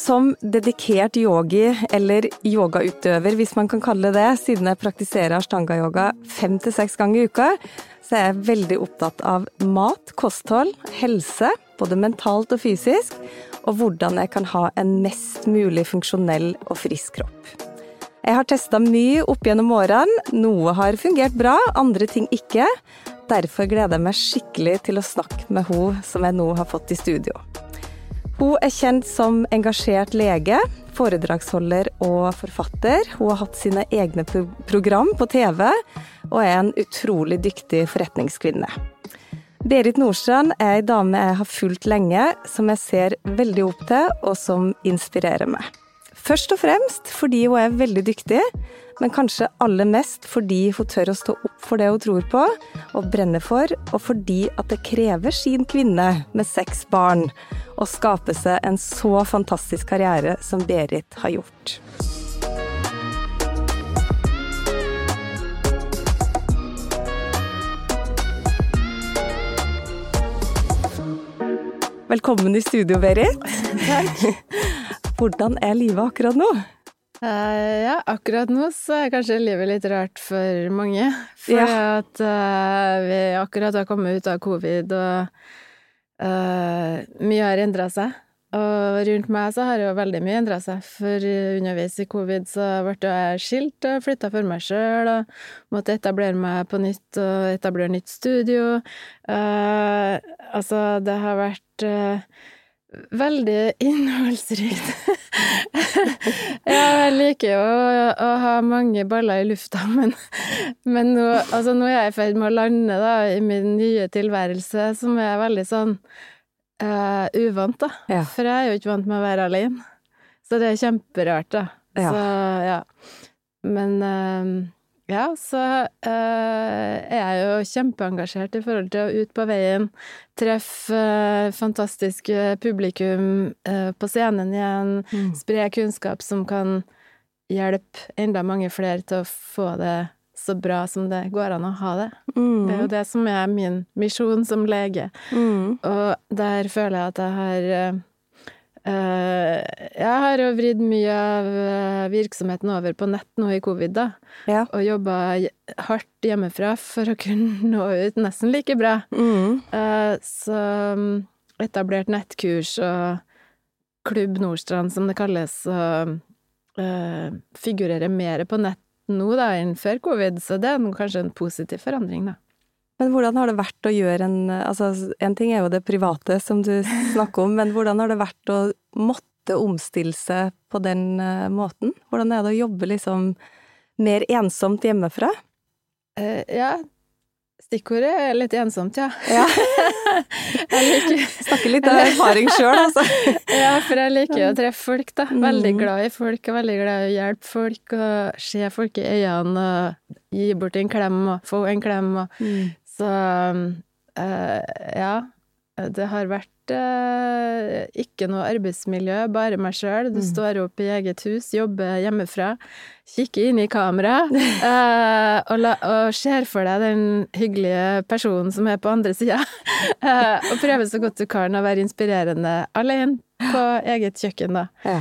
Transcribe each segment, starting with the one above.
Som dedikert yogi, eller yogautøver hvis man kan kalle det det, siden jeg praktiserer ashtanga-yoga fem til seks ganger i uka, så er jeg veldig opptatt av mat, kosthold, helse, både mentalt og fysisk, og hvordan jeg kan ha en mest mulig funksjonell og frisk kropp. Jeg har testa mye opp gjennom årene. Noe har fungert bra, andre ting ikke. Derfor gleder jeg meg skikkelig til å snakke med hun som jeg nå har fått i studio. Hun er kjent som engasjert lege, foredragsholder og forfatter. Hun har hatt sine egne program på TV, og er en utrolig dyktig forretningskvinne. Berit Nordstrand er ei dame jeg har fulgt lenge, som jeg ser veldig opp til, og som inspirerer meg. Først og fremst fordi hun er veldig dyktig, men kanskje aller mest fordi hun tør å stå opp for det hun tror på og brenner for, og fordi at det krever sin kvinne med seks barn å skape seg en så fantastisk karriere som Berit har gjort. Velkommen i studio, Berit. Takk. Hvordan er livet akkurat nå? Uh, ja, akkurat nå så er kanskje livet litt rart for mange. For ja. at uh, vi akkurat har kommet ut av covid, og uh, mye har endra seg. Og rundt meg så har jo veldig mye endra seg, for underveis i covid så ble jeg skilt og flytta for meg sjøl og måtte etablere meg på nytt og etablere nytt studio. altså, det har vært Veldig innholdsrikt. jeg liker jo å, å, ha mange baller i lufta, men, men nå, altså nå, er jeg i ferd med å lande da, i min nye tilværelse, som er veldig sånn uh, uvant, da. Ja. For jeg er jo ikke vant med å være alene. Så det er kjemperart, da. Ja. Så ja. Men uh, ja, så uh, er jeg jo kjempeengasjert i forhold til å ut på veien, treffe uh, fantastiske publikum uh, på scenen igjen, mm. spre kunnskap som kan hjelpe enda mange flere til å få det så bra som det går an å ha det. Mm. Det er jo det som er min misjon som lege. Mm. Og der føler jeg at jeg har jeg har jo vridd mye av eh, virksomheten over på nett nå i covid, da. Ja. Og jobba hardt hjemmefra for å kunne nå ut nesten like bra. Mm. Uh, så mm, etablert nettkurs og Klubb Nordstrand, som det kalles, og figurerer mer på nett nå da enn før covid, så det er kanskje en positiv forandring, da. Men hvordan har det vært å gjøre en Altså, en ting er jo det private som du snakker om, men hvordan har det vært å måtte omstille seg på den uh, måten? Hvordan er det å jobbe liksom mer ensomt hjemmefra? Uh, ja, stikkordet er litt ensomt, ja. ja. Snakker litt av erfaring sjøl, altså. ja, for jeg liker å treffe folk, da. Veldig mm. glad i folk, og veldig glad i å hjelpe folk, og se folk i øynene, og gi bort en klem, og få en klem, og mm. Så uh, ja. Det har vært uh, ikke noe arbeidsmiljø, bare meg sjøl. Du mm. står opp i eget hus, jobber hjemmefra, kikker inn i kamera eh, og, la, og, ser for deg den hyggelige personen som er på andre sida, og prøver så godt du kan å være inspirerende alene på eget kjøkken, da. Ja.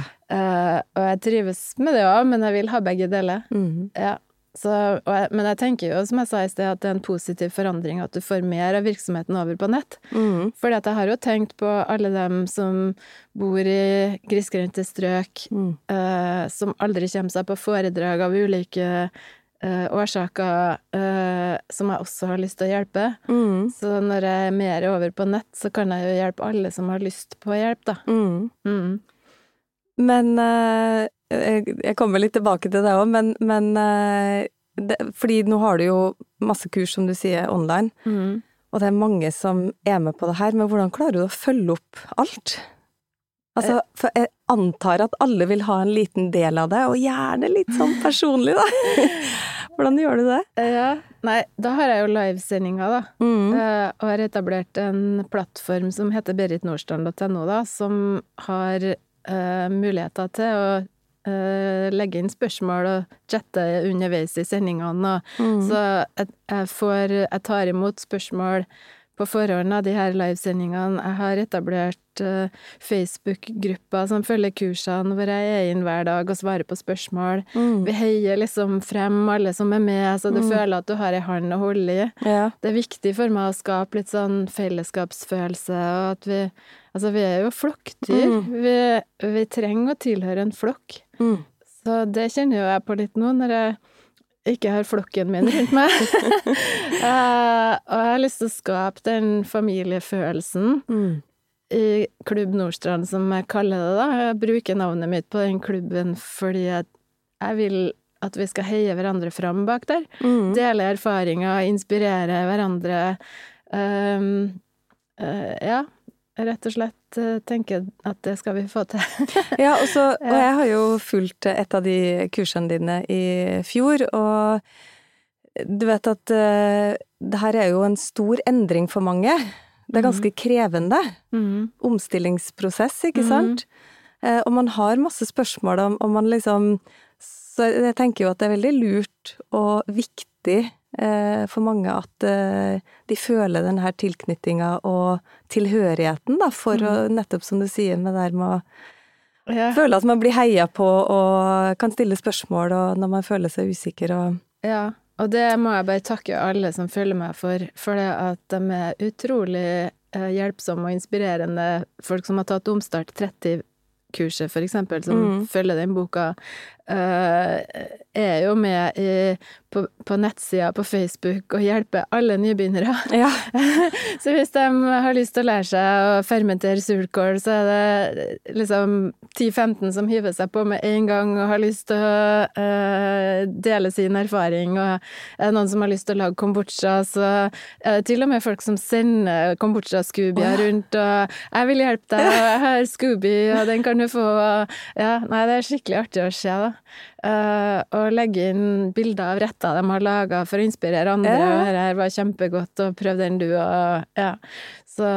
og jeg trives med det òg, men jeg vil ha begge deler. Mm. Ja. Så, jeg, men jeg tenker jo, som jeg sa i sted, at det er en positiv forandring at du får mer av virksomheten over på nett. Mm. For jeg har jo tenkt på alle dem som bor i grisgrendte strøk, mm. eh, som aldri kommer seg på foredrag av ulike eh, årsaker, eh, som jeg også har lyst til å hjelpe. Mm. Så når jeg er mer over på nett, så kan jeg jo hjelpe alle som har lyst på hjelp, da. Mm. Mm. Men jeg kommer litt tilbake til det òg, men, men eh, det, fordi nå har du jo masse kurs, som du sier, online. Mm. og det er mange som er med på det her, men hvordan klarer du å følge opp alt? Altså, for jeg antar at alle vil ha en liten del av det, og gjerne litt sånn personlig, da. Hvordan gjør du det? Ja, nei, da har jeg jo livesendinga, da. Mm. Eh, og har etablert en plattform som heter beritnordstrand.no, da, som har uh, muligheter til å eh, legge inn spørsmål og chatte underveis i sendingene. Og, Mm. Så jeg, jeg får Jeg tar imot spørsmål på forhånd av de her livesendingene. Jeg har etablert eh, Facebook-grupper som følger kursene, hvor jeg er inn hver dag og svarer på spørsmål. Mm. Vi heier liksom frem alle som er med, så du Mm. føler at du har ei hånd å holde i. Ja. Det er viktig for meg å skape litt sånn fellesskapsfølelse, og at vi Altså, vi er jo flokkdyr. Mm. Vi, vi trenger å tilhøre en flokk. Mm. Så det kjenner jo jeg på litt nå, når jeg ikke har flokken min rundt meg. uh, og jeg har lyst til å skape den familiefølelsen Mm. i Klubb Nordstrand, som jeg kaller det, da. Jeg bruker navnet mitt på den klubben fordi jeg, jeg vil at vi skal heie hverandre fram bak der. Mm. Dele erfaringer, inspirere hverandre. Um, uh, ja, rett og slett uh, tenke at det skal vi få til. Ja, og, så, og jeg har jo fulgt et av de kursene dine i fjor, og du vet at uh, det her er jo en stor endring for mange. Det er ganske krevende. Mm. Omstillingsprosess, ikke sant? sant? Uh, og man har masse spørsmål om, om man liksom Så jeg tenker jo at det er veldig lurt og viktig eh, for mange at eh, de føler den her tilknytninga og tilhørigheten, da, for å nettopp som du sier med det der med å Ja, føle at man blir heia på og kan stille spørsmål og når man føler seg usikker og ja. Og det må jeg bare takke alle som følger meg for, for det at de er utrolig eh, hjelpsomme og inspirerende folk som har tatt Omstart 30-kurset, for eksempel, som Mm. følger den boka, uh, er jo med i, på, på nettsida på Facebook og hjelper alle nybegynnere. Ja. så hvis de har lyst til å lære seg å fermentere surkål, så er det liksom 10-15 som hiver seg på med en gang og har lyst til å uh, dele sin erfaring, og er det noen som har lyst til å lage kombucha, så er det til og med folk som sender kombucha-scoobier oh, ja. rundt, og 'jeg vil hjelpe deg, og jeg har Scooby, og den kan du få', ja, nei, det er skikkelig artig å se, da. Uh, og legge inn bilder av retter de har laga for å inspirere andre. Ja. Og dette var kjempegodt, og prøv den du, og ja. Så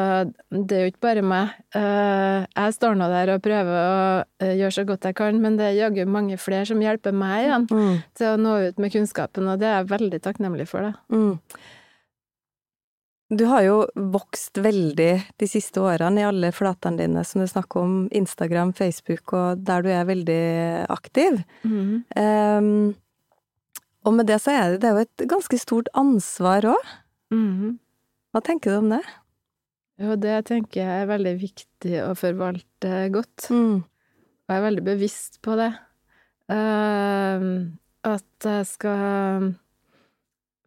det er jo ikke bare meg. Uh, jeg står nå der og prøver å eh, gjøre så godt jeg kan, men det er jaggu mange flere som hjelper meg igjen Mm. til å nå ut med kunnskapen, og det er jeg veldig takknemlig for, da. Mm. Du har jo vokst veldig de siste årene i alle flatene dine, som du snakker om, Instagram, Facebook, og der du er veldig aktiv. Mm. Um, og med det så er det, det er jo et ganske stort ansvar òg. Mm. Hva tenker du om det? Jo, det tenker jeg er veldig viktig å forvalte godt. Mm. Og jeg er veldig bevisst på det. Uh, at jeg skal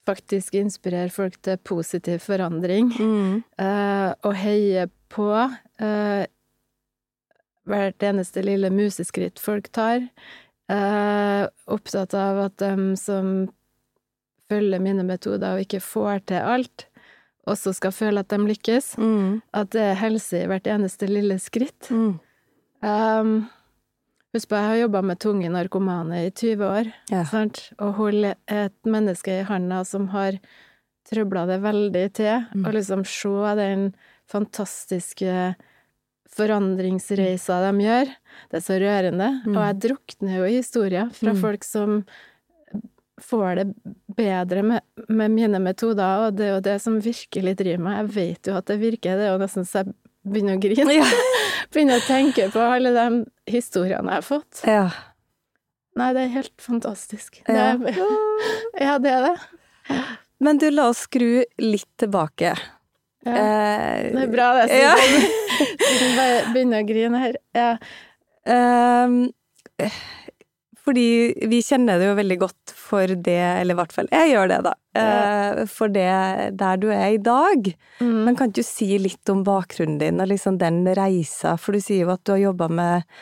faktisk inspirere folk til positiv forandring. Mm. uh, og heie på uh, hvert eneste lille museskritt folk tar. Uh, opptatt av at de som følger mine metoder og ikke får til alt, også skal føle at de lykkes. Mm. At det er helse i hvert eneste lille skritt. Mm. Um, husk på, jeg har jobba med tunge narkomane i 20 år. Ja. Sant? Å holde et menneske i handa som har trøbla det veldig til, Mm. og liksom se den fantastiske forandringsreisa de gjør, det er så rørende. Mm. Og jeg drukner jo i historier fra Mm. folk som får det bedre med, med mine metoder, og det er jo det som virkelig driver meg. Jeg vet jo at det virker, det er jo nesten så jeg begynner å grine. Ja. Begynner å tenke på alle de historiene jeg har fått. ja. Nei, det er helt fantastisk. Det Ja. er, ja, det er det. Men du, la oss skru litt tilbake. Ja. Eh, Det er bra, det. Så Ja. jeg begynner å grine her. Ja. Ehm, fordi vi kjenner det jo veldig godt for det, eller i hvert fall jeg gjør det, da. Ja. For det der du er i dag. Mm. Men kan du si litt om bakgrunnen din og liksom den reisa? For du sier jo at du har jobba med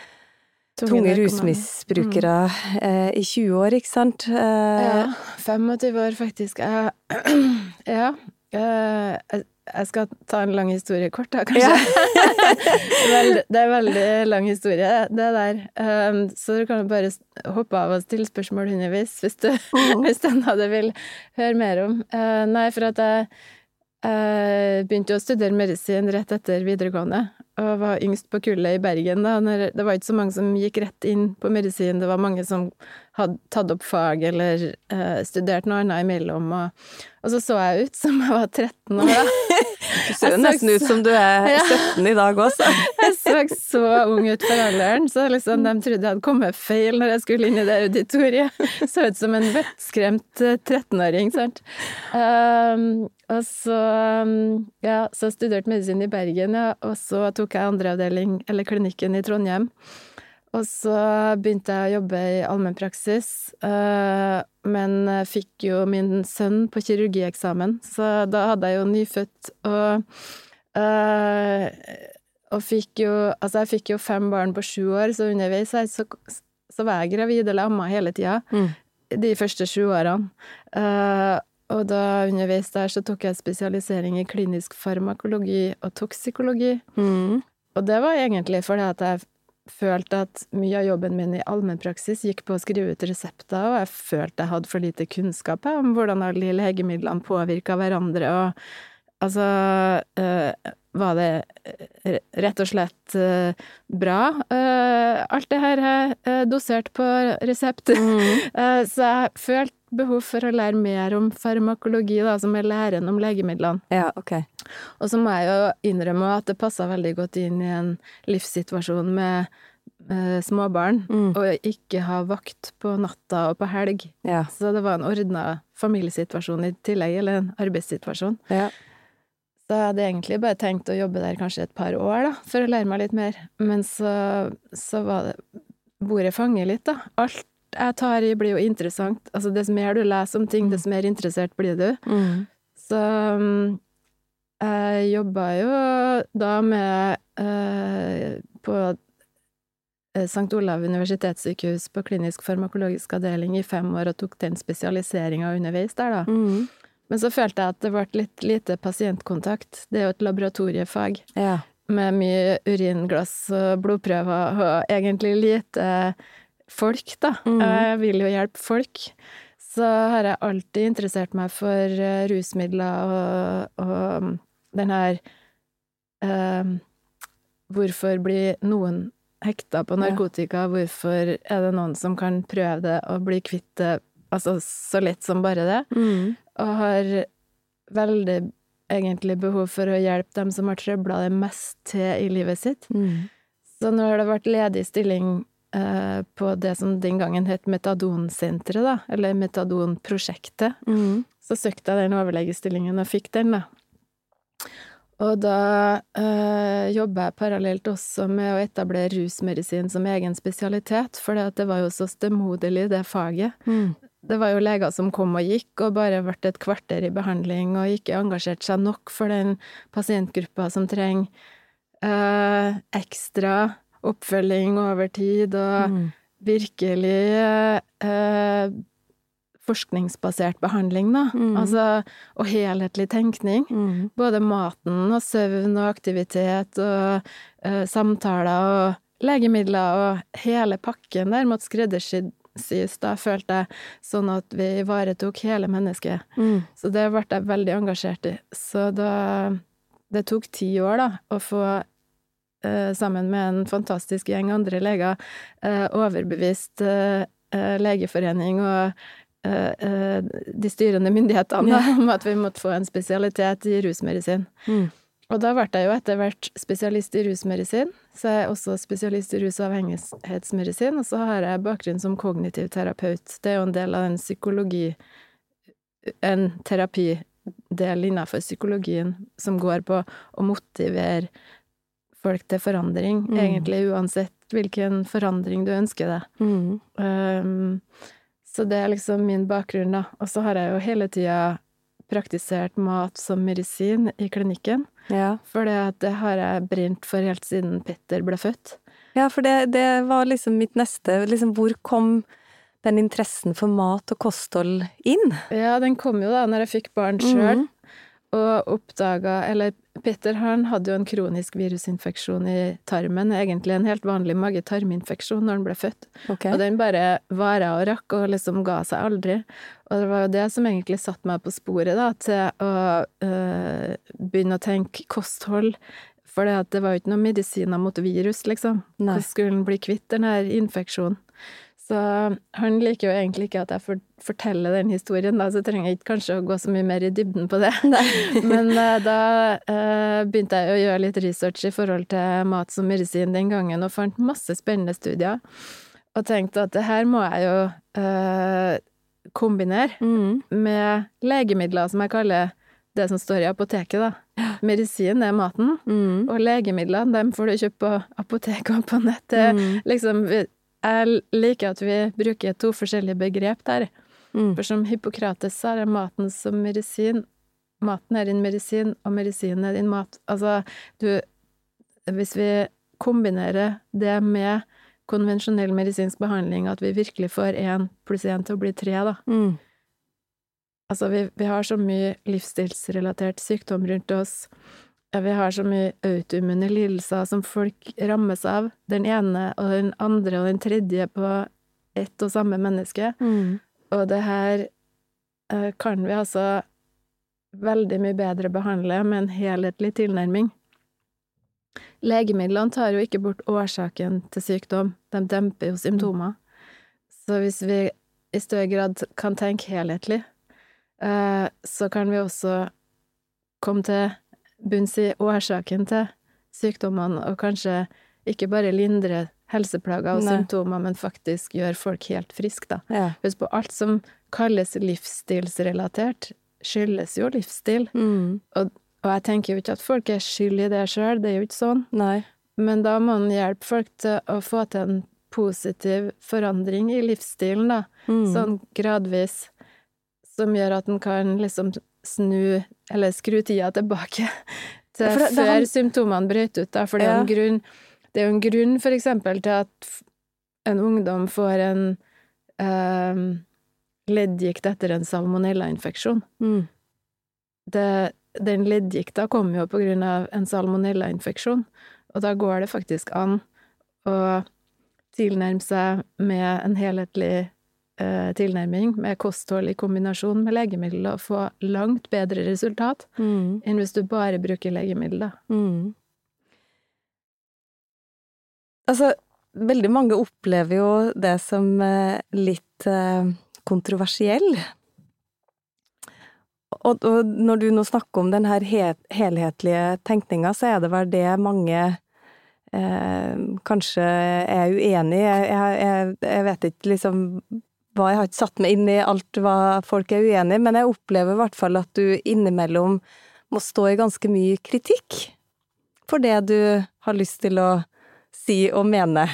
tunge rusmisbrukere mm. i 20 år, ikke sant? Eh, Ja. 25 år, faktisk. Ja. eh, Jeg, jeg skal ta en lang historie kort, da, kanskje. Ja. det er en veldig lang historie, det der. Um, så du kan jo bare hoppe av og stille spørsmål underveis hvis du mm. hvis vil høre mer om. Uh, nei, for at jeg uh, begynte å studere medisin rett etter videregående, og var yngst på kullet i Bergen da. Det var ikke så mange som gikk rett inn på medisin, det var mange som hadde tatt opp fag eller uh, studert noe annet imellom, og, og, så så jeg ut som jeg var 13 år da. Du ser jo nesten ut som du er 17 i dag også. jeg så så ung ut for alderen, så liksom de trodde jeg hadde kommet feil når jeg skulle inn i det auditoriet. Så ut som en vettskremt 13-åring, eh, sant. Um, og så, um, ja, så studerte medisin i Bergen, ja, og så tok jeg andreavdeling, eller klinikken i Trondheim. Og så begynte jeg å jobbe i allmennpraksis, uh, men fikk jo min sønn på kirurgieksamen, så da hadde jeg jo nyfødt og uh, Og fikk jo Altså, jeg fikk jo fem barn på sju år, så underveis så, så var jeg gravid eller amma hele tida. Mm. De første sju årene. Og da underveis der så tok jeg spesialisering i klinisk farmakologi og toksikologi. Mm. Og det var egentlig fordi at jeg følte at mye av jobben min i allmennpraksis gikk på å skrive ut resepter, og jeg følte jeg hadde for lite kunnskap om hvordan alle legemidlene påvirka hverandre, og altså øh, Var det øh, rett og slett øh, bra, øh, alt det her er dosert på resept? Mm. så jeg følte behov for å lære mer om farmakologi, da, som er læren om legemidlene. Ja, ok. Og så må jeg jo innrømme at det passa veldig godt inn i en livssituasjon med eh, småbarn, mm. og ikke ha vakt på natta og på helg. Ja. Så det var en ordna familiesituasjon i tillegg, eller en arbeidssituasjon. Ja. Så jeg hadde egentlig bare tenkt å jobbe der kanskje et par år, da, for å lære meg litt mer. Men så, så var det Bordet fanger litt, da. Alt jeg tar i, blir jo interessant. Altså, dess mer du leser om ting, dess mer interessert blir du. Mm. Så um, jeg jobba jo da med uh, På eh, St. Olav universitetssykehus på klinisk farmakologisk avdeling i fem år og tok den spesialiseringa underveis der, da. Mm. Men så følte jeg at det ble litt lite pasientkontakt. Det er jo et laboratoriefag. Ja. Med mye uringlass og blodprøver, og egentlig lite folk, da. Mm. Jeg vil jo hjelpe folk. Så har jeg alltid interessert meg for uh, rusmidler og, og um, den her uh, Hvorfor blir noen hekta på narkotika? Ja. Hvorfor er det noen som kan prøve det og bli kvitt det altså så lett som bare det? Mm. Og har veldig egentlig behov for å hjelpe dem som har trøbla det mest til i livet sitt. Mm. Så når det ble ledig stilling Eh, på det som den gangen het Metadonsenteret, da, eller Metadonprosjektet. Mm. Så søkte jeg den overlegestillingen og fikk den, da. Og da øh, jobba jeg parallelt også med å etablere rusmedisin som egen spesialitet, for det var jo så stemoderlig, det faget. Mm. Det var jo leger som kom og gikk, og bare ble et kvarter i behandling, og ikke engasjerte seg nok for den pasientgruppa som trenger øh, ekstra oppfølging over tid, og mm. virkelig eh, forskningsbasert behandling, da. Mm. Altså, og helhetlig tenkning. Mm. Både maten og søvn og aktivitet og eh, samtaler og legemidler og hele pakken der måtte skreddersys, da, følte jeg, sånn at vi ivaretok hele mennesket. Mm. Så det ble jeg veldig engasjert i. Så da Det tok ti år, da, å få sammen med en fantastisk gjeng andre leger, eh, overbevist eh, Legeforening og de styrende myndighetene ja. om at vi måtte få en spesialitet i rusmedisin. Mm. Og da ble jeg jo etter hvert spesialist i rusmedisin, så jeg er også spesialist i rusavhengighetsmedisin, og og så har jeg bakgrunn som kognitiv terapeut. Det er jo en del av en psykologi En terapidel innenfor psykologien som går på å motivere folk til forandring, mm. egentlig uansett hvilken forandring du ønsker deg. Mm. Um, så det er liksom min bakgrunn, da. Og så har jeg jo hele tida praktisert mat som medisin i klinikken. Ja. For det har jeg brent for helt siden Petter ble født. Ja, for det, det var liksom mitt neste Liksom, hvor kom den interessen for mat og kosthold inn? Ja, den kom jo da når jeg fikk barn sjøl. Mm. Og oppdaga Eller Petter han hadde jo en kronisk virusinfeksjon i tarmen, egentlig en helt vanlig mage-tarminfeksjon når han ble født. Okay. Og den bare vara og rakk, og liksom ga seg aldri. Og det var jo det som egentlig satte meg på sporet, da, til å øh, begynne å tenke kosthold. For det, var jo ikke noen medisiner mot virus, liksom. Nei. Hvordan skulle en bli kvitt den her infeksjonen? Så han liker jo egentlig ikke at jeg forteller den historien, da, så jeg trenger ikke kanskje å gå så mye mer i dybden på det. Men eh, da eh, begynte jeg å gjøre litt research i forhold til mat som medisin den gangen, og fant masse spennende studier. Og tenkte at det her må jeg jo eh, kombinere Mm. med legemidler, som jeg kaller det som står i apoteket, da. Medisin er maten, Mm. og legemidlene, dem får du kjøpe på apoteket og på nett. Det, Mm. liksom, jeg liker at vi bruker to forskjellige begrep der. Mm. For som Hippokrates sa, er maten som medisin. Maten er din medisin, og medisinen er din mat. Altså, du Hvis vi kombinerer det med konvensjonell medisinsk behandling, at vi virkelig får én pluss én til å bli tre, da. Mm. Altså, vi, vi har så mye livsstilsrelatert sykdom rundt oss. Ja, Vi har så mye autoimmune lidelser som folk rammes av. Den ene og den andre og den tredje på ett og samme menneske. Mm. Og det her eh, kan vi altså veldig mye bedre behandle med en helhetlig tilnærming. Legemidlene tar jo ikke bort årsaken til sykdom, de demper jo symptomer. Så hvis vi i større grad kan tenke helhetlig, eh, så kan vi også komme til bunns i årsaken til sykdommene, og kanskje ikke bare lindre helseplager og Nei. symptomer, men faktisk gjøre folk helt friske, da. Ja. Husk på, alt som kalles livsstilsrelatert, skyldes jo livsstil. Mm. Og jeg tenker jo ikke at folk er skyld i det sjøl, det er jo ikke sånn. Nei. Men da må en hjelpe folk til å få til en positiv forandring i livsstilen, da. Mm. Sånn gradvis. Som gjør at en kan liksom snu, eller skru tida tilbake til Ja, det- det før han- symptomene brøt ut, da. For det er jo en grunn, det er jo en grunn for eksempel til at en ungdom får en eh, leddgikt etter en salmonellainfeksjon. Mm. det, den leddgikta kommer jo på grunn av en salmonellainfeksjon, og da går det faktisk an å tilnærme seg med en helhetlig tilnærming, med kosthold i kombinasjon med legemiddel, og få langt bedre resultat Mm. enn hvis du bare bruker legemiddel, da. Mm. Altså, veldig mange opplever jo det som eh, litt eh, kontroversiell. Og, når du nå snakker om den her helhetlige tenkninga, så er det vel det mange eh, kanskje er uenig. Jeg, jeg, jeg, vet ikke liksom Jeg har ikke satt meg inn i alt hva folk er uenig i, men jeg opplever i hvert fall at du innimellom må stå i ganske mye kritikk for det du har lyst til å si og mene.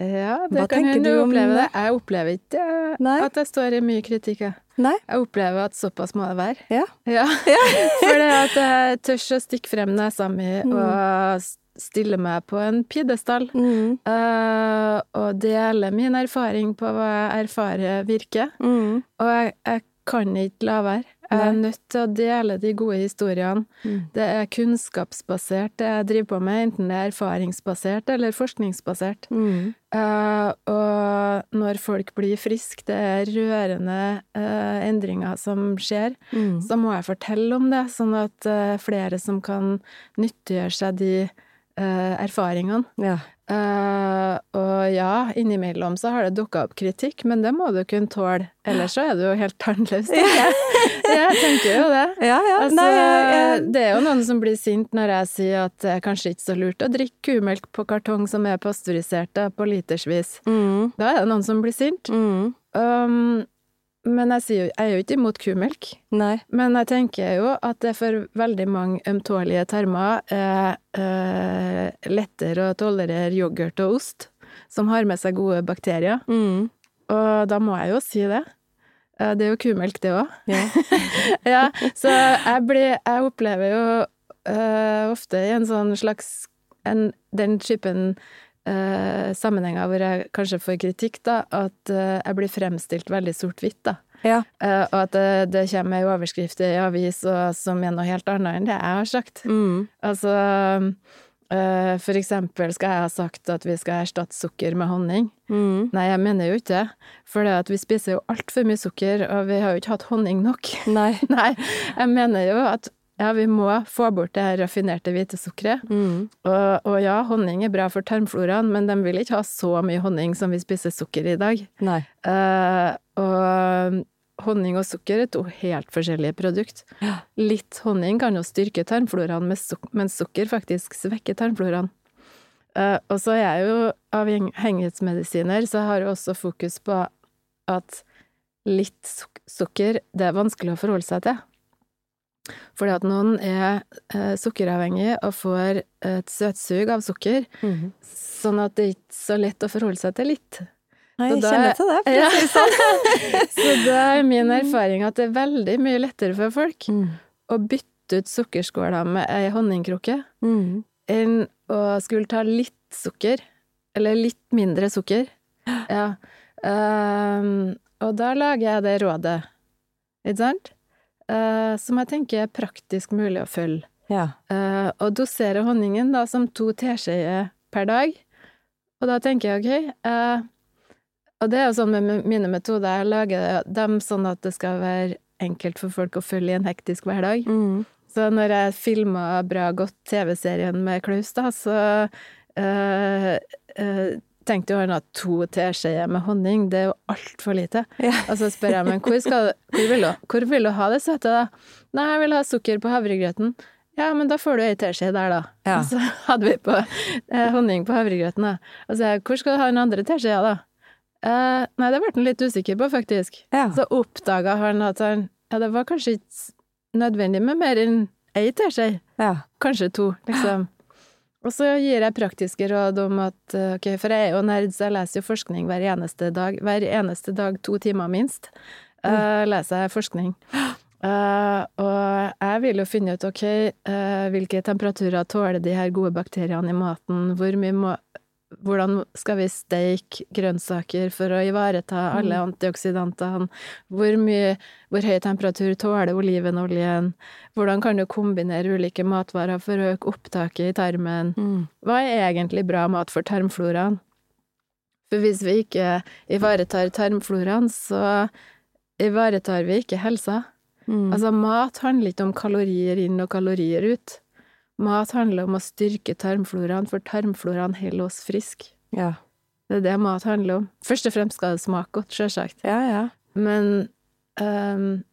Ja, det Hva kan hende du opplever det? Jeg opplever ikke Nei. at jeg står i mye kritikk, jeg. Nei? Jeg opplever at såpass må det være. Ja. Ja. For det at jeg tør å stikke frem nesa mi Mm. og stille meg på en pidestall. Mm. uh, og dele min erfaring på hva jeg erfarer virker. Mm. Og jeg, jeg kan ikke la være. Jeg er nødt til å dele de gode historiene. Mm. Det er kunnskapsbasert, det jeg driver på med, enten det er erfaringsbasert eller forskningsbasert. Mm. Eh, og når folk blir friske, det er rørende uh, endringer som skjer, Mm. så må jeg fortelle om det, sånn at uh, flere som kan nyttiggjøre seg de erfaringene. Ja. Uh, og ja, innimellom så har det dukka opp kritikk, men det må du kunne tåle, ellers så er du jo helt tannløs, tenker jeg. Jeg tenker jo det. Ja, ja. Altså, Nei, jeg, jeg, Det er jo noen som blir sint når jeg sier at det er kanskje ikke så lurt å drikke kumelk på kartong som er pasteurisert på litersvis. mm. Da er det noen som blir sint. Mm. Um, men jeg, jo- jeg er jo ikke imot kumelk. Nei. Men jeg tenker jo at det for veldig mange ømtålige tarmer er eh, lettere å tolerere yoghurt og ost, som har med seg gode bakterier. Mm. Og da må jeg jo si det. Eh, Det er jo kumelk, det òg. Ja. ja, så jeg blir Jeg opplever jo eh, ofte i en sånn slags en, Den typen eh, sammenhenger hvor jeg kanskje får kritikk, da, at eh, jeg blir fremstilt veldig sort-hvitt, da. Ja. Eh, og at det, det kommer ei overskrift i avis og, som er noe helt annet enn det jeg har sagt. Mm. Altså eh, For eksempel skal jeg ha sagt at vi skal erstatte sukker med honning. Mm. Nei, jeg mener jo ikke det. For det at vi spiser jo altfor mye sukker, og vi har jo ikke hatt honning nok. Nei. Nei, jeg mener jo at ja, vi må få bort det her raffinerte hvitesukkeret. Mm. Og, og ja, honning er bra for tarmfloraen, men de vil ikke ha så mye honning som vi spiser sukker i dag. Nei. Uh, og honning og sukker er to helt forskjellige produkt. Litt honning kan jo styrke tarmfloraen, mens sukker faktisk svekker tarmfloraen. Uh, og så er jeg jo avhengighetsmedisiner, så jeg har jo også fokus på at litt sukker, det er vanskelig å forholde seg til. Fordi at noen er eh, sukkeravhengig og får et søtsug av sukker, Mhm. sånn at det er ikke så lett å forholde seg til litt. Nei, jeg kjenner til det. For Ja. å si det sånn. Så da er min erfaring at det er veldig mye lettere for folk Mm. å bytte ut sukkerskåla med ei honningkrukke Mm. enn å skulle ta litt sukker, eller litt mindre sukker. Ja. Um, og da lager jeg det rådet, ikke sant? Eh, som jeg tenker er praktisk mulig å følge. Ja. Uh, og dosere honningen da som to teskjeer per dag. Og da tenker jeg ok uh, Og det er jo sånn med mine metoder, jeg lager dem sånn at det skal være enkelt for folk å følge i en hektisk hverdag. Mm. Så når jeg filma Bra godt TV-serien med Klaus, da, så Uh, eh, tenkte jo han at to teskjeer med honning, det er jo altfor lite. Ja. Og så spør jeg, men hvor, skal, hvor, vil du, hvor vil du ha det søte, da? Nei, jeg vil ha sukker på havregrøten. Ja, men da får du ei teskje der, da. Ja. Og så hadde vi på eh, honning på havregrøten, da. Og så jeg, hvor skal du ha den andre teskjea, da? Eh, nei, det ble han litt usikker på, faktisk. Ja. Så oppdaga han at han Ja, det var kanskje ikke nødvendig med mer enn ei teskje. ja. Kanskje to, liksom. Og så gir jeg praktiske råd om at eh, Ok, for jeg er jo nerd, så jeg leser jo forskning hver eneste dag. Hver eneste dag, to timer minst, uh, leser jeg forskning. Uh, og jeg vil jo finne ut, ok, uh, hvilke temperaturer tåler de her gode bakteriene i maten, hvor mye må hvordan skal vi steike grønnsaker for å ivareta alle antioksidantene? Hvor mye, hvor høy temperatur tåler olivenoljen? Hvordan kan du kombinere ulike matvarer for å øke opptaket i tarmen? Mm. Hva er egentlig bra mat for tarmfloraen? For hvis vi ikke ivaretar tarmfloraen, så ivaretar vi ikke helsa. Mm. Altså, mat handler ikke om kalorier inn og kalorier ut. Mat handler om å styrke tarmfloraen, for tarmfloraen holder oss friske. ja. Det er det mat handler om. Først og fremst skal det smake godt, sjølsagt. Ja, ja. Men ehm,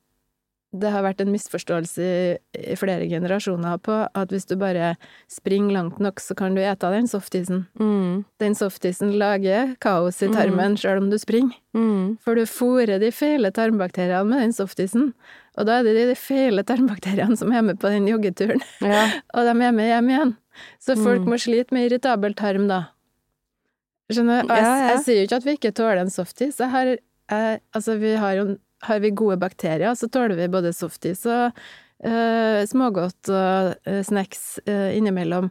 det har vært en misforståelse i, flere generasjoner på at hvis du bare springer langt nok, så kan du ete den softisen. Mm. Den softisen lager kaos i tarmen sjøl om du springer. Mm. For du fôrer de feile tarmbakteriene med den softisen, og da er det de feile tarmbakteriene som er med på den joggeturen, Ja. og de er med hjem igjen. Så folk Mm. må slite med irritabel tarm da. Skjønner du? Jeg, Ja, ja. jeg sier jo ikke at vi ikke tåler en softis. Jeg har, jeg, altså, vi har jo Har vi gode bakterier, så tåler vi både softis og uh, smågodt og uh, snacks uh, innimellom.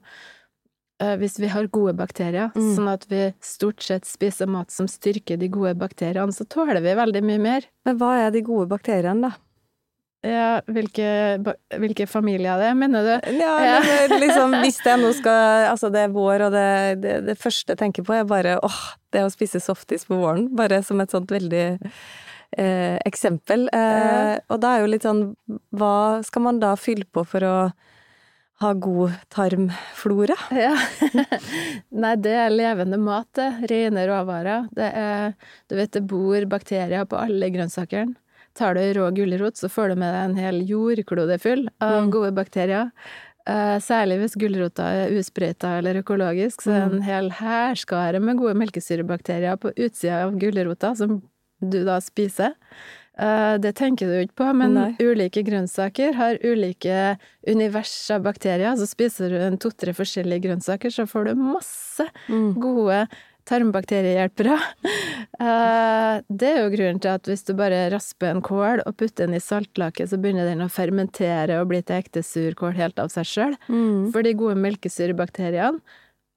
Hvis vi har gode bakterier, Mm. sånn at vi stort sett spiser mat som styrker de gode bakteriene, så tåler vi veldig mye mer. Men hva er de gode bakteriene, da? Ja, hvilke, hvilke familier det er, mener du? Ja, Ja. men liksom, hvis det nå skal Altså, det er vår, og det, det, det første jeg tenker på, er bare åh, det å spise softis på våren. Bare som et sånt veldig eh, eksempel. Eh, og da er jo litt sånn Hva skal man da fylle på for å ha god tarmflora? Ja. Nei, det er levende mat, det. Rene råvarer. Det er Du vet, det bor bakterier på alle grønnsakene. Tar du rå gulrot, så får du med deg en hel jordklode full av Mm. gode bakterier. Eh, særlig hvis gulrota er usprøyta eller økologisk, så er det en hel hærskare med gode melkesyrebakterier på utsida av gulrota, som du da spiser. Eh, det tenker du ikke på, men Nei. ulike grønnsaker har ulike univers av bakterier. Så spiser du en to-tre forskjellige grønnsaker, så får du masse gode tarmbakteriehjelpere. Eh, Det er jo grunnen til at hvis du bare rasper en kål og putter den i saltlake, så begynner den å fermentere og bli til ekte surkål helt av seg sjøl. Mm. For de gode melkesyrebakteriene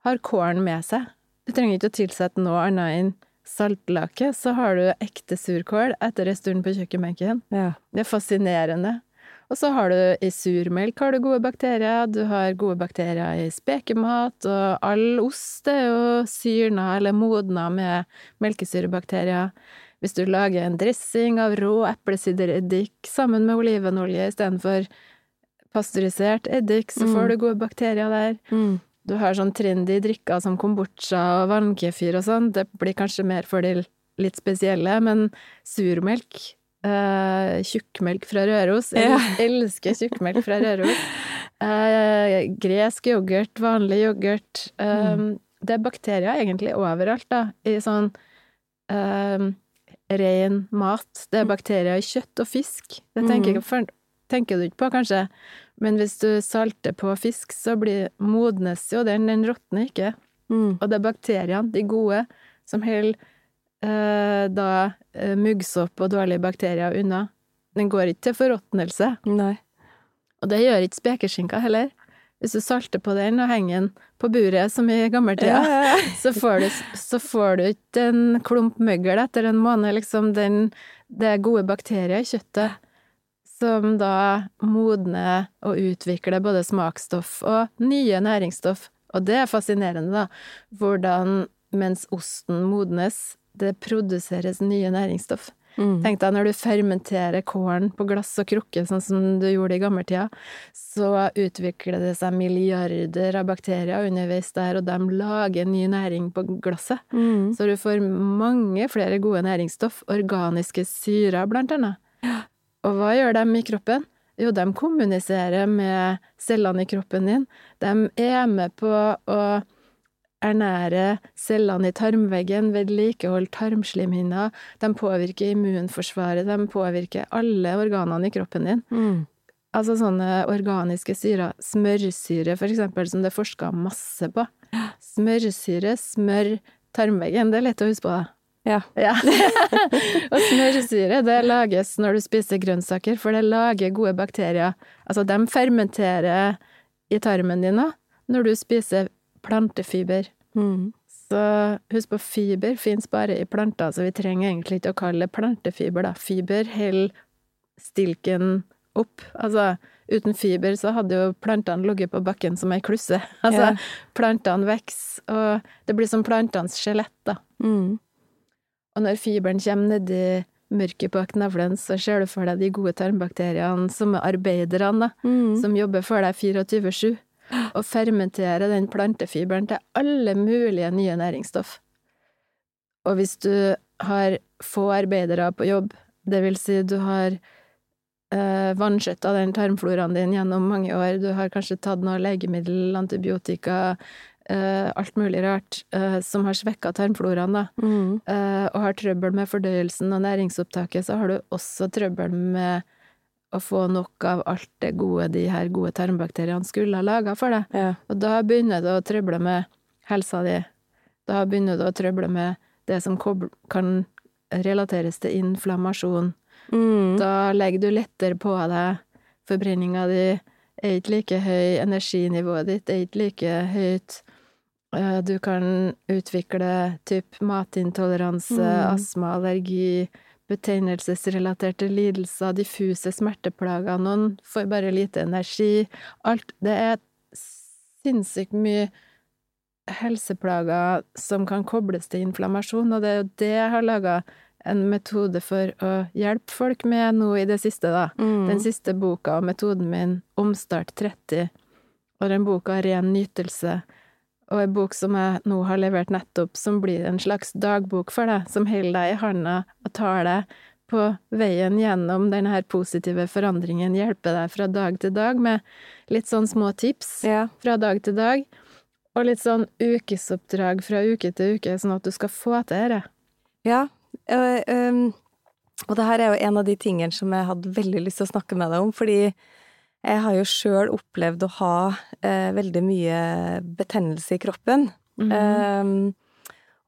har kålen med seg. Du trenger ikke å tilsette noe annet enn saltlake, så har du ekte surkål etter en stund på kjøkkenbenken. Ja. Det er fascinerende. Og så har du i surmelk har du gode bakterier, du har gode bakterier i spekemat, og all ost er jo syrna eller modna med melkesyrebakterier. Hvis du lager en dressing av rå eplesidereddik sammen med olivenolje istedenfor pasteurisert eddik, så får Mm. du gode bakterier der. Mm. Du har sånn trendy drikker som kombucha og vannkefir og sånn, det blir kanskje mer for de litt spesielle, men surmelk, Uh, tjukkmelk fra Røros, jeg Ja. elsker tjukkmelk fra Røros, Uh, gresk yoghurt, vanlig yoghurt, eh, Mm. det er bakterier egentlig overalt da, i sånn eh, ren mat, det er bakterier i kjøtt og fisk, det tenker, Mm. tenker du ikke på kanskje, men hvis du salter på fisk, så blir, modnes jo den, den råtner ikke. Mm. Og det er bakteriene, de gode, som holder eh, da eh, muggsopp og dårlige bakterier unna. Den går ikke til forråtnelse, Nei. og det gjør ikke spekeskinka heller. Hvis du salter på den og henger den på buret, som i gammeltida, Ja, ja, ja. så får du, så får du ikke en klump møgl etter en måned, liksom. Den, det er gode bakterier i kjøttet som da modner og utvikler både smaksstoff og nye næringsstoff. Og det er fascinerende, da, hvordan mens osten modnes, det produseres nye næringsstoff. Mm. Tenk deg når du fermenterer kålen på glass og krukke, sånn som du gjorde i gammeltida, så utvikler det seg milliarder av bakterier underveis der, og de lager ny næring på glasset. Mm. Så du får mange flere gode næringsstoff, organiske syrer blant annet. Og hva gjør de i kroppen? Jo, de kommuniserer med cellene i kroppen din. De er med på å ernære cellene i tarmveggen, vedlikeholde tarmslimhinna, de påvirker immunforsvaret, de påvirker alle organene i kroppen din. Mm. Altså sånne organiske syrer, smørsyre for eksempel, som det er forska masse på. Smørsyre, smør tarmveggen, det er lett å huske på. Ja. Ja. og smørsyre, det lages når du spiser grønnsaker, for det lager gode bakterier. Altså, de fermenterer i tarmen din òg, når du spiser plantefiber. Mm. Så husk på, fiber fins bare i planter, så vi trenger egentlig ikke å kalle det plantefiber, da. Fiber holder stilken opp. Altså, uten fiber så hadde jo plantene ligget på bakken som ei klusse. Altså, Ja. plantene vokser, og det blir som plantenes skjelett, da. Mm. Og når fiberen kommer nedi mørket på knevlen, så ser du for deg de gode tarmbakteriene som er arbeiderne, Mm. som jobber for deg 24-7, og fermenterer den plantefiberen til alle mulige nye næringsstoff. Og hvis du har få arbeidere på jobb, det vil si du har eh, vanskjøtta den tarmfloraen din gjennom mange år, du har kanskje tatt noe legemiddel, antibiotika, eh, alt mulig rart, uh, som har svekka tarmfloraen, da, Mm. eh, og har trøbbel med fordøyelsen og næringsopptaket, så har du også trøbbel med å få nok av alt det gode de her gode tarmbakteriene skulle ha laga for deg. Ja. Og da begynner du å trøble med helsa di. Da begynner du å trøble med det som kan relateres til inflammasjon. Mm. Da legger du lettere på deg. Forbrenninga di er ikke like høy, energinivået ditt er ikke like høyt. Eh, Du kan utvikle typ matintoleranse, Mm. astma, allergi, betennelsesrelaterte lidelser, diffuse smerteplager, noen får bare lite energi. Alt Det er sinnssykt mye helseplager som kan kobles til inflammasjon, og det er jo det jeg har laga en metode for å hjelpe folk med nå i det siste, da. Mm. Den siste boka og metoden min, Omstart 30, og den boka Ren nytelse, og en bok som jeg nå har levert nettopp, som blir en slags dagbok for deg, som holder deg i handa og tar deg på veien gjennom denne her positive forandringen, hjelper deg fra dag til dag med litt sånn små tips Ja. fra dag til dag, og litt sånn ukesoppdrag fra uke til uke, sånn at du skal få til dette. Ja, øh, øh, og det her er jo en av de tingene som jeg hadde veldig lyst til å snakke med deg om, fordi jeg har jo sjøl opplevd å ha eh, veldig mye betennelse i kroppen. Mm. Eh,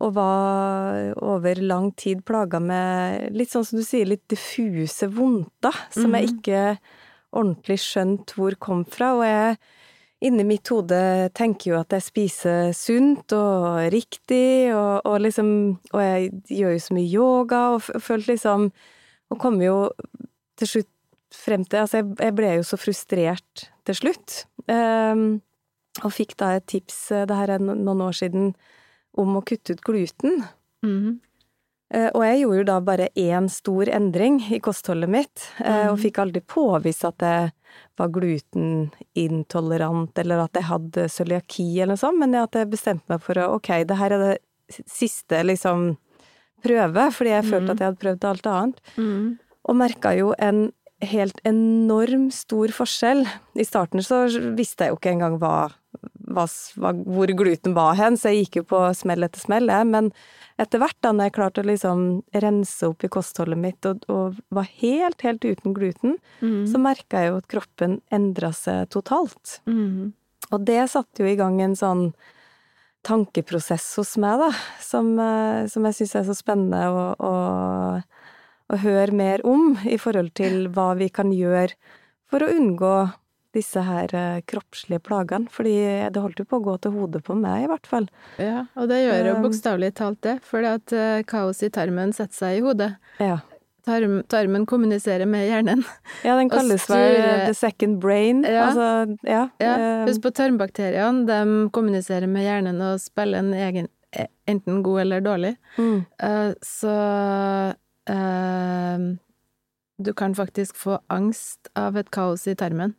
og var over lang tid plaga med litt sånn som du sier, litt diffuse vondter, som jeg Mhm. ikke ordentlig skjønte hvor kom fra. Og jeg inni mitt hode tenker jo at jeg spiser sunt og riktig, og, og liksom Og jeg gjør jo så mye yoga, og følte liksom Og kom jo til slutt frem til Altså, jeg, ble jo så frustrert til slutt. Um, og fikk da et tips, det her er noen år siden, om å kutte ut gluten. Mm. Og jeg gjorde jo da bare én stor endring i kostholdet mitt, uh, og mhm. fikk aldri påvist at jeg var glutenintolerant, eller at jeg hadde cøliaki eller noe sånt, men at jeg bestemte meg for å ok, det her er det siste liksom prøve, fordi jeg følte mm. at jeg hadde prøvd alt annet. Mm. Og merka jo en helt enorm stor forskjell. I starten så visste jeg jo ikke engang hva, hva, hvor gluten var hen, så jeg gikk jo på smell etter smell, jeg. Men etter hvert, da når jeg klarte å liksom rense opp i kostholdet mitt og, og var helt, helt uten gluten, mm. så merka jeg jo at kroppen endra seg totalt. Mm. Og det satte jo i gang en sånn tankeprosess hos meg, da, som, eh, som jeg syns er så spennende å, å, å høre mer om, i forhold til hva vi kan gjøre for å unngå disse her eh, kroppslige plagene, fordi det holdt jo på å gå til hodet på meg, i hvert fall. Ja, og det gjør jo eh, bokstavelig talt det, fordi at eh, kaos i tarmen setter seg i hodet. Ja. Tarm, tarmen kommuniserer med hjernen. Ja, den kalles vel the second brain. Ja. Altså, ja. ja. Husk på tarmbakteriene, de kommuniserer med hjernen og spiller en egen enten god eller dårlig. Mm. så uh, du kan faktisk få angst av et kaos i tarmen.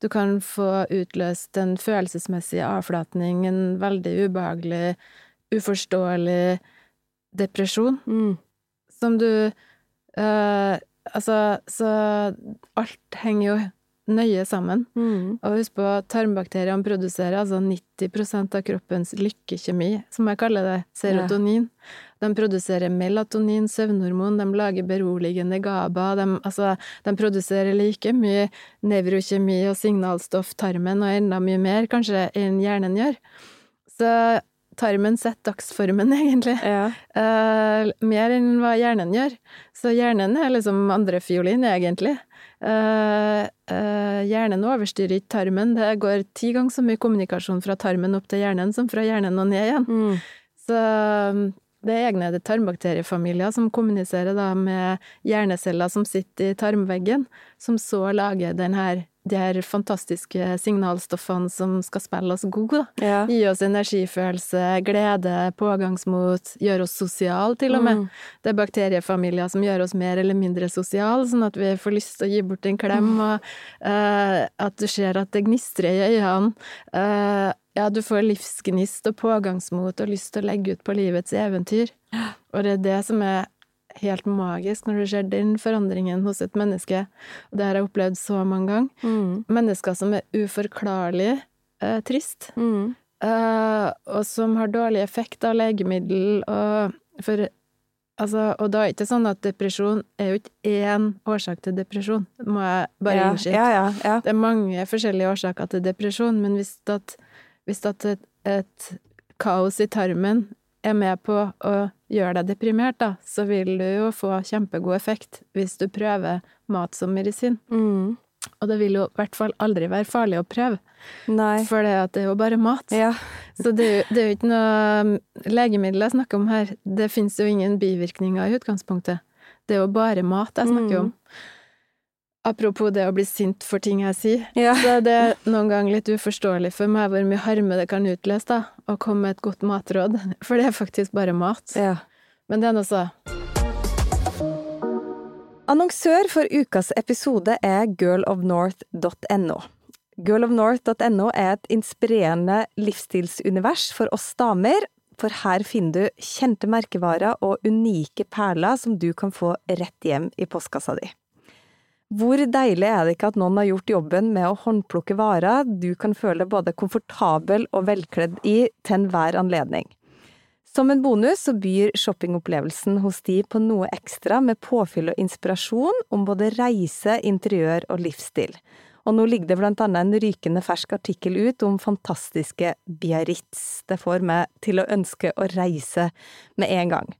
Du kan få utløst en følelsesmessig avflatning, en veldig ubehagelig, uforståelig depresjon, mm. som du uh, Altså, så alt henger jo nøye sammen. Mm. Og husk på, tarmbakteriene produserer altså 90% av kroppens lykkekjemi, som jeg kaller det, serotonin. Ja. De produserer melatonin, søvnhormon, de lager beroligende GABA, de, altså, de produserer like mye nevrokjemi og signalstoff, tarmen, og enda mye mer, kanskje, enn hjernen gjør. Så tarmen setter dagsformen, egentlig. Ja. Uh, mer enn hva hjernen gjør. Så hjernen er liksom andrefiolin, egentlig. Uh, uh, hjernen overstyrer ikke tarmen. Det går ti ganger så mye kommunikasjon fra tarmen opp til hjernen som fra hjernen og ned igjen. Mm. Så det er egne tarmbakteriefamilier som kommuniserer da med hjerneceller som sitter i tarmveggen, som så lager den her de her fantastiske signalstoffene som skal spille oss gode. Ja. Gi oss energifølelse, glede, pågangsmot, gjøre oss sosiale, til og med. Mm. Det er bakteriefamilier som gjør oss mer eller mindre sosiale, sånn at vi får lyst til å gi bort en klem, mm. og uh, at du ser at det gnistrer i øynene. Uh, ja, du får livsgnist og pågangsmot og lyst til å legge ut på livets eventyr. Og det er det som er helt magisk når du ser den forandringen hos et menneske. Og det har jeg opplevd så mange ganger. Mm. Mennesker som er uforklarlig eh, trist, mm. eh, og som har dårlig effekt av legemiddel, og for Altså, og da er det ikke sånn at depresjon er jo ikke én årsak til depresjon, det må jeg bare ja, innskyte. Ja, ja, det er mange forskjellige årsaker til depresjon, men hvis at hvis at et, et kaos i tarmen er med på å gjøre deg deprimert, da, så vil du jo få kjempegod effekt hvis du prøver mat som medisin. Mm. Og det vil jo i hvert fall aldri være farlig å prøve, Nei. for det, det er jo bare mat. Ja. Så det, det, er jo ikke noe legemiddel jeg snakker om her. Det fins jo ingen bivirkninger i utgangspunktet. Det er jo bare mat jeg snakker mm. om. Apropos det å bli sint for ting jeg sier, ja. så det er noen ganger litt uforståelig for meg hvor mye harme det kan utløse, da, å komme med et godt matråd, for det er faktisk bare mat. Ja. Men det er nå så. Annonsør for ukas episode er girlofnorth.no. Girlofnorth.no er et inspirerende livsstilsunivers for oss damer, for her finner du kjente merkevarer og unike perler som du kan få rett hjem i postkassa di. Hvor deilig er det ikke at noen har gjort jobben med å håndplukke varer du kan føle deg både komfortabel og velkledd i til enhver anledning. Som en bonus så byr shoppingopplevelsen hos de på noe ekstra med påfyll og inspirasjon om både reise, interiør og livsstil. Og nå ligger det blant annet en rykende fersk artikkel ut om fantastiske Biarritz. Det får meg til å ønske å reise med en gang.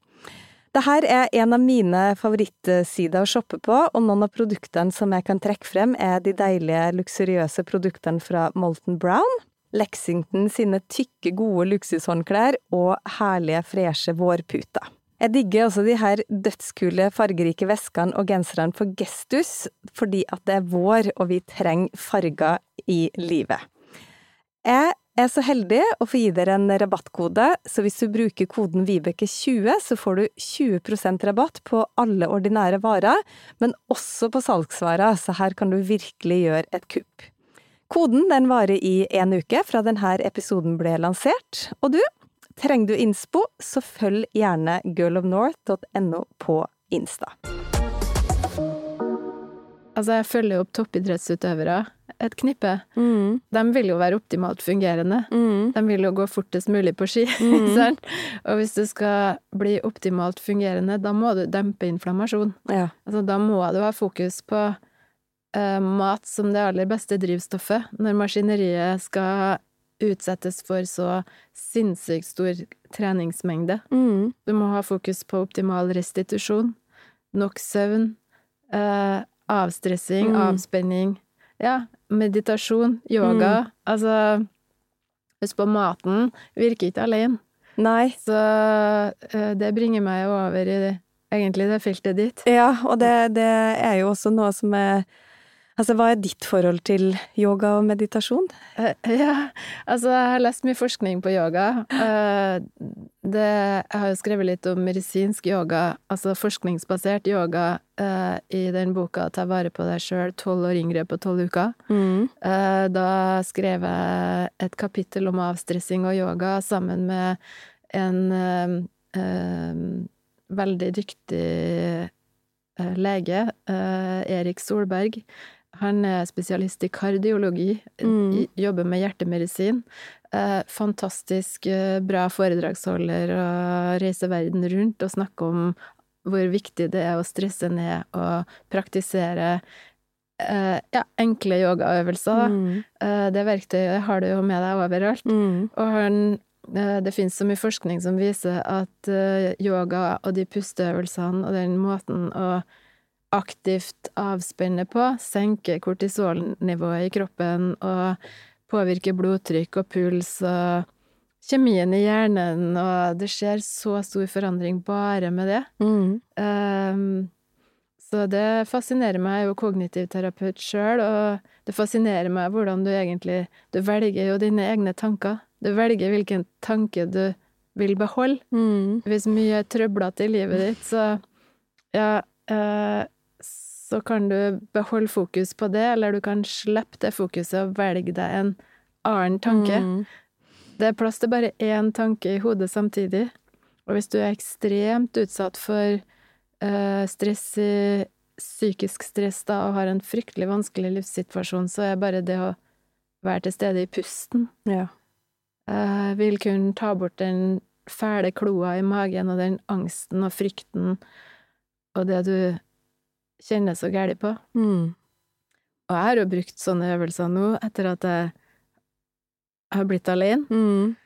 Det her er en av mine favorittsider å shoppe på, og noen av produktene som jeg kan trekke frem, er de deilige, luksuriøse produktene fra Molten Brown. Lexington sine tykke, gode luksushåndklær og herlige, freshe vårputer. Jeg digger også de her dødskule, fargerike veskene og genserne for Gestus, fordi at det er vår, og vi trenger farger i livet. Jeg er så heldig å få gi dere en rabattkode, så hvis du bruker koden Vibeke20, så får du 20% rabatt på alle ordinære varer, men også på salgsvarer, så her kan du virkelig gjøre et kupp. Koden den varer i en uke fra denne episoden ble lansert, og du, trenger du innspo, så følg gjerne girlofnorth.no på Insta. Altså, jeg følger opp toppidrettsutøvere et knippe. Mm. De vil jo være optimalt fungerende. Mm. De vil jo gå fortest mulig på ski. Mm. Og hvis du skal bli optimalt fungerende, da må du dempe inflammasjon. Ja. Altså, da må du ha fokus på uh, mat som det aller beste drivstoffet når maskineriet skal utsettes for så sinnssykt stor treningsmengde. Mm. Du må ha fokus på optimal restitusjon, nok søvn, eh, avstressing, Mm. avspenning. Ja, meditasjon, yoga. Mm. Altså Husk på maten virker ikke alene. Nei. Så eh, det bringer meg jo over i det, egentlig det feltet ditt. Ja, og det, det er jo også noe som er Altså, hva er ditt forhold til yoga og meditasjon? Uh, Ja, altså jeg har lest mye forskning på yoga. Uh, Det, jeg har jo skrevet litt om medisinsk yoga, altså forskningsbasert yoga, uh, i den boka 'Ta vare på deg sjøl, tolv år yngre på tolv uker'. Mm. Da skrev jeg et kapittel om avstressing og yoga sammen med en veldig dyktig lege, Erik Solberg. Han er spesialist i kardiologi, Mm. jobber med hjertemedisin. Eh, fantastisk eh, bra foredragsholder og reiser verden rundt og snakker om hvor viktig det er å stresse ned og praktisere eh, ja, enkle yogaøvelser. Mm. Eh, Det verktøyet har du jo med deg overalt. Mm. Og han, eh, det finnes så mye forskning som viser at yoga og de pusteøvelsene og den måten å aktivt avspenne på, senke kortisolnivået i kroppen og påvirke blodtrykk og puls og kjemien i hjernen, og det skjer så stor forandring bare med det. Mm. Ehm, så det fascinerer meg. Jeg er jo kognitiv terapeut sjøl, og det fascinerer meg hvordan du egentlig Du velger jo dine egne tanker. Du velger hvilken tanke du vil beholde. Mm. Hvis mye er trøblete i livet ditt, så ja eh, Så kan du beholde fokus på det, eller du kan slippe det fokuset og velge deg en annen tanke. Mm. Det er plass til bare én tanke i hodet samtidig. Og hvis du er ekstremt utsatt for eh, stress i psykisk stress da, og har en fryktelig vanskelig livssituasjon, så er bare det å være til stede i pusten Ja. eh, vil kunne ta bort den fæle kloa i magen og den angsten og frykten og det du kjenner så gærent på. Mm. Og jeg har jo brukt sånne øvelser nå etter at jeg har blitt alene. Mm.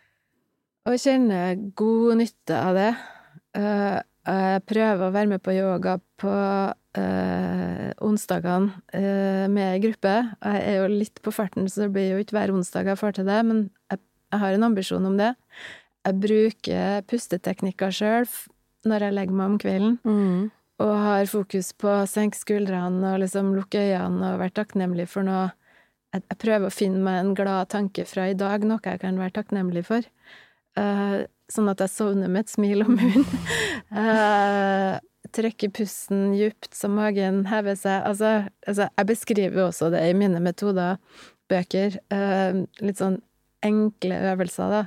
Og kjenner god nytte av det. Eh, Jeg prøver å være med på yoga på eh, onsdagene eh, med gruppe. Jeg er jo litt på farten, så det blir jo ikke hver onsdag jeg får til det, men jeg, jeg har en ambisjon om det. Jeg bruker pusteteknikker sjøl når jeg legger meg om kvelden, Mm. Og har fokus på å senke skuldrene og liksom lukke øynene og være takknemlig for noe. Jeg, jeg prøver å finne meg en glad tanke fra i dag, noe jeg kan være takknemlig for. Uh, sånn at jeg sovner med et smil om munnen. uh, trekker pusten djupt så magen hever seg. Altså, altså, jeg beskriver også det i mine metoder, bøker. Uh, litt sånn enkle øvelser, da.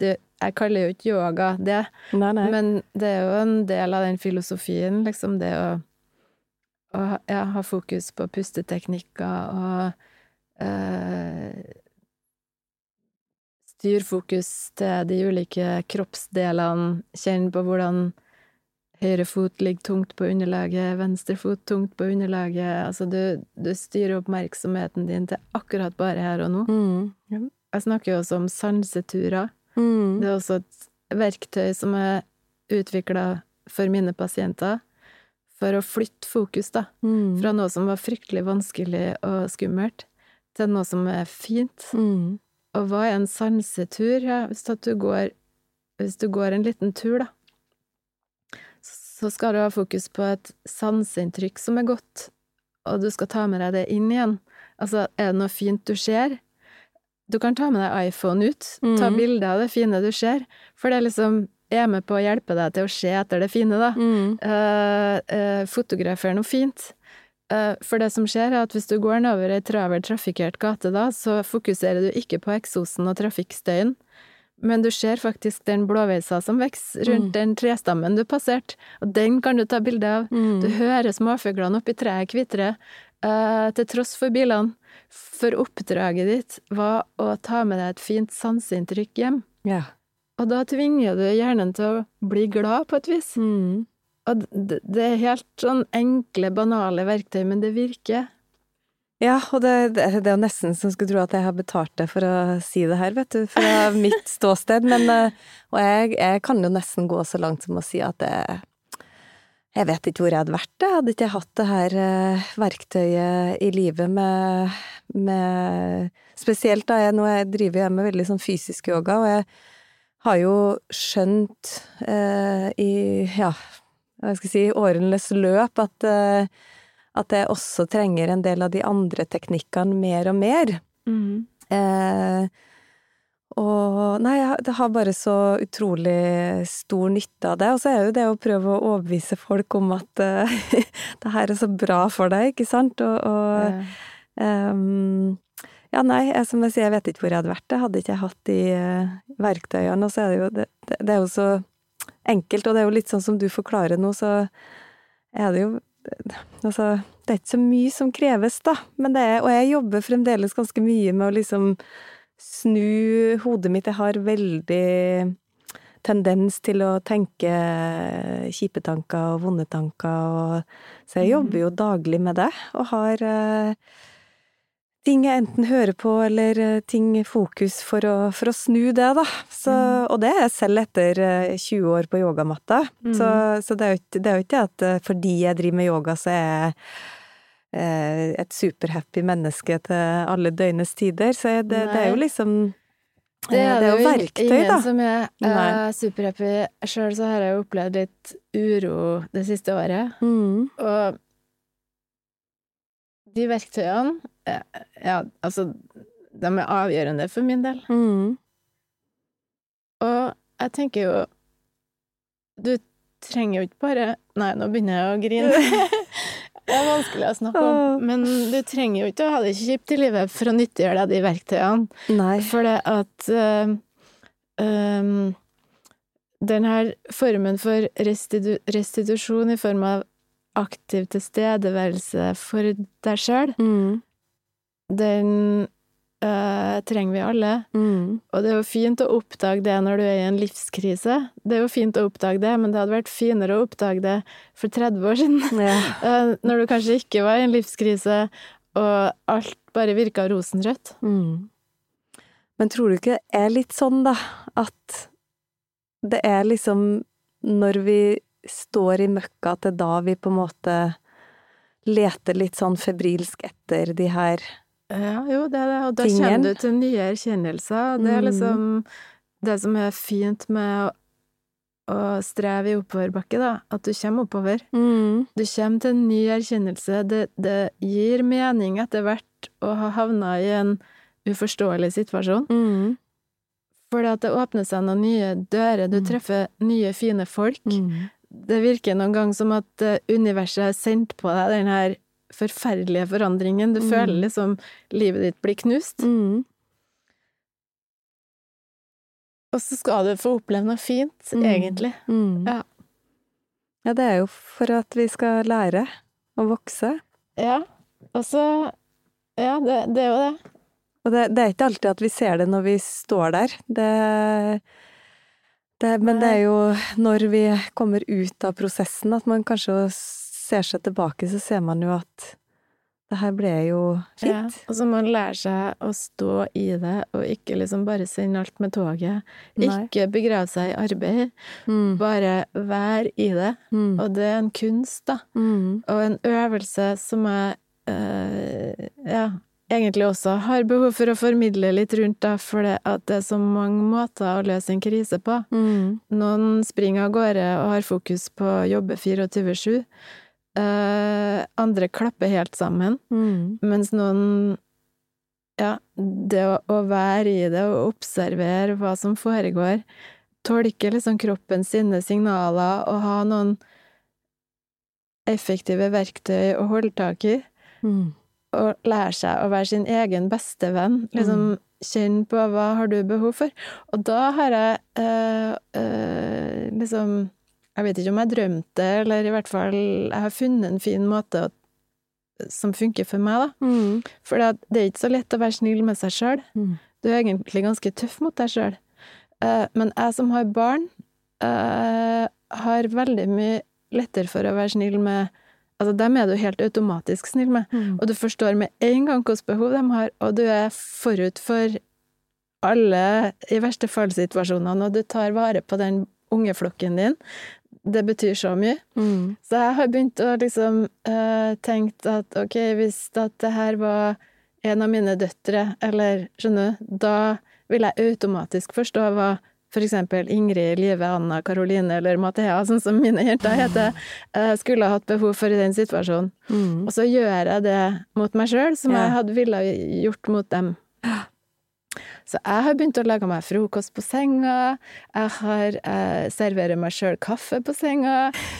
Det, jeg kaller jo ikke yoga det, Nei, nei. men det er jo en del av den filosofien, liksom, det å, å ja, ha fokus på pusteteknikker og eh, styre fokus til de ulike kroppsdelene, kjenne på hvordan høyre fot ligger tungt på underlaget, venstre fot tungt på underlaget, altså du, du styrer oppmerksomheten din til akkurat bare her og nå. Mm. Jeg snakker jo også om sanseturer. Mm. Det er også et verktøy som er utvikla for mine pasienter, for å flytte fokus, da, Mm. fra noe som var fryktelig vanskelig og skummelt, til noe som er fint Mm. Og hva er en sansetur? Ja, hvis, du går, hvis du går en liten tur, da, så skal du ha fokus på et sanseinntrykk som er godt, og du skal ta med deg det inn igjen. Altså, er det noe fint du ser? Du kan ta med deg iPhone ut, ta Mm. bilde av det fine du ser, for det liksom er med på å hjelpe deg til å se etter det fine, da. Mm. Uh, uh, fotografer noe fint. Eh, for det som skjer, er at hvis du går nedover ei travel trafikkert gate da, så fokuserer du ikke på eksosen og trafikkstøyen, men du ser faktisk den blåveisa som vokser rundt Mm. den trestammen du passerte, og den kan du ta bilde av. Mm. Du hører småfuglene oppi treet kvitre, uh, til tross for bilene. For oppdraget ditt var å ta med deg et fint sanseinntrykk hjem. Ja. Og da tvinger du hjernen til å bli glad på et vis. Mm. Og det, det er helt sånn enkle, banale verktøy, men det virker. Ja, og det, det, det er jo nesten som skulle tro at jeg har betalt deg for å si det her, vet du, fra mitt ståsted, men eh, Og jeg, jeg kan jo nesten gå så langt som å si at jeg jeg vet ikke hvor jeg hadde vært, jeg. Hadde ikke jeg hatt det her eh, verktøyet i livet med, med Spesielt da jeg nå jeg driver jeg med veldig sånn fysisk yoga, og jeg har jo skjønt eh, i ja, hva skal jeg si, årenes løp at eh, at jeg også trenger en del av de andre teknikkene mer og mer. Eh, og nei, jeg, det har bare så utrolig stor nytte av det. Og så er jo det å prøve å overbevise folk om at eh, det her er så bra for deg, ikke sant? Og, og ehm, ja, nei, jeg, som jeg sier, jeg vet ikke hvor jeg hadde vært. Det hadde ikke jeg hatt de uh, verktøyene. Og så er det jo det, det, det er jo så enkelt, og det er jo litt sånn som du forklarer nå, så er det jo Altså, det er ikke så mye som kreves, da, men det er Og jeg jobber fremdeles ganske mye med å liksom snu hodet mitt. Jeg har veldig tendens til å tenke kjipe tanker og vonde tanker, og Så jeg jobber jo daglig med det, og har eh, ting jeg enten hører på eller eh, ting fokus for å, for å snu det, da. Så, og det er selv etter eh, 20 år på yogamatta. Så, så det er jo ikke det er jo ikke at eh, fordi jeg driver med yoga, så er jeg eh, et superhappy menneske til alle døgnets tider. Så det, det er jo liksom Det eh, er det er jo verktøy, ingen da. som er uh, superhappy. Sjøl så har jeg jo opplevd litt uro det siste året, Mm. og de verktøyene eh, Ja, altså, de er avgjørende for min del. Mm. Og jeg tenker jo Du trenger jo ikke bare Nei, nå begynner jeg å grine. Det er vanskelig å snakke om, men du trenger jo ikke å ha det kjipt i livet for å nyttiggjøre deg de verktøyene. Nei. For det at uh, um, den her formen for restitu restitusjon i form av aktiv tilstedeværelse for deg sjøl, Mm. Den øh, trenger vi alle. Mm. Og det er jo fint å oppdage det når du er i en livskrise. Det er jo fint å oppdage det, men det hadde vært finere å oppdage det for 30 år siden. Ja. Eh, Når du kanskje ikke var i en livskrise, og alt bare virka rosenrødt. Mm. Men tror du ikke det er litt sånn, da, at det er liksom når vi står i møkka, at det er da vi på en måte leter litt sånn febrilsk etter de her Ja, jo, det er det, og da Tingen. kommer du til nye erkjennelser. Det er Mm. liksom det som er fint med å, streve i oppoverbakke, da, at du kommer oppover. mm. Du kommer til en ny erkjennelse. Det, det gir mening etter hvert å ha havna i en uforståelig situasjon. Mm. Fordi at det åpner seg noen nye dører, du Mm. treffer nye, fine folk. Mm. Det virker noen gang som at eh, universet har sendt på deg den her forferdelige forandringen. Du Mm. føler liksom livet ditt blir knust. Mm. Og så skal du få oppleve noe fint, Mm. egentlig. Mm. Ja. Ja, det er jo for at vi skal lære å vokse. Ja. Og så Ja, det, det er jo det. Og det, det er ikke alltid at vi ser det når vi står der. Det, det, men det er jo når vi kommer ut av prosessen at man kanskje ser seg tilbake, så ser man jo at det her ble jo Ja. Og så må man lære seg å stå i det, og ikke liksom bare sende alt med toget. Nei. Ikke begrave seg i arbeid, Mm. bare vær i det. Mm. Og det er en kunst, da. Mm. Og en øvelse som jeg eh, ja, egentlig også har behov for å formidle litt rundt, da, for det at det er så mange måter å løse en krise på. Mm. Noen springer av gårde og har fokus på å jobbe 24-7. Eh, andre klapper helt sammen, Mm. mens noen Ja, det å, å være i det og observere hva som foregår, tolke liksom kroppen sine signaler og ha noen effektive verktøy å holde tak i, Mm. og lære seg å være sin egen beste venn. Liksom kjenne på hva har du behov for. Og da har jeg uh, uh, liksom Jeg vet ikke om jeg drømte det, eller i hvert fall jeg har funnet en fin måte å, som funker for meg, da. Mm. For det er ikke så lett å være snill med seg sjøl. Mm. Du er egentlig ganske tøff mot deg sjøl. men jeg som har barn, eh, har veldig mye lettere for å være snill med Altså, dem er du helt automatisk snill med. Mm. Og du forstår med en gang hvilke behov de har, og du er forut for alle i verste fall-situasjonene, og du tar vare på den ungeflokken din. Det betyr så mye. Mm. Så jeg har begynt å liksom uh, tenke at ok, hvis at det her var en av mine døtre, eller skjønner du, da vil jeg automatisk forstå hva for eksempel Ingrid, Live, Anna, Karoline eller Mathea, sånn som mine jenter heter, eh, skulle ha hatt behov for i den situasjonen. Mm. Og så gjør jeg det mot meg sjøl, som Ja. jeg hadde ville gjort mot dem. Så jeg har begynt å lage meg frokost på senga, jeg har eh, serverer meg sjøl kaffe på senga,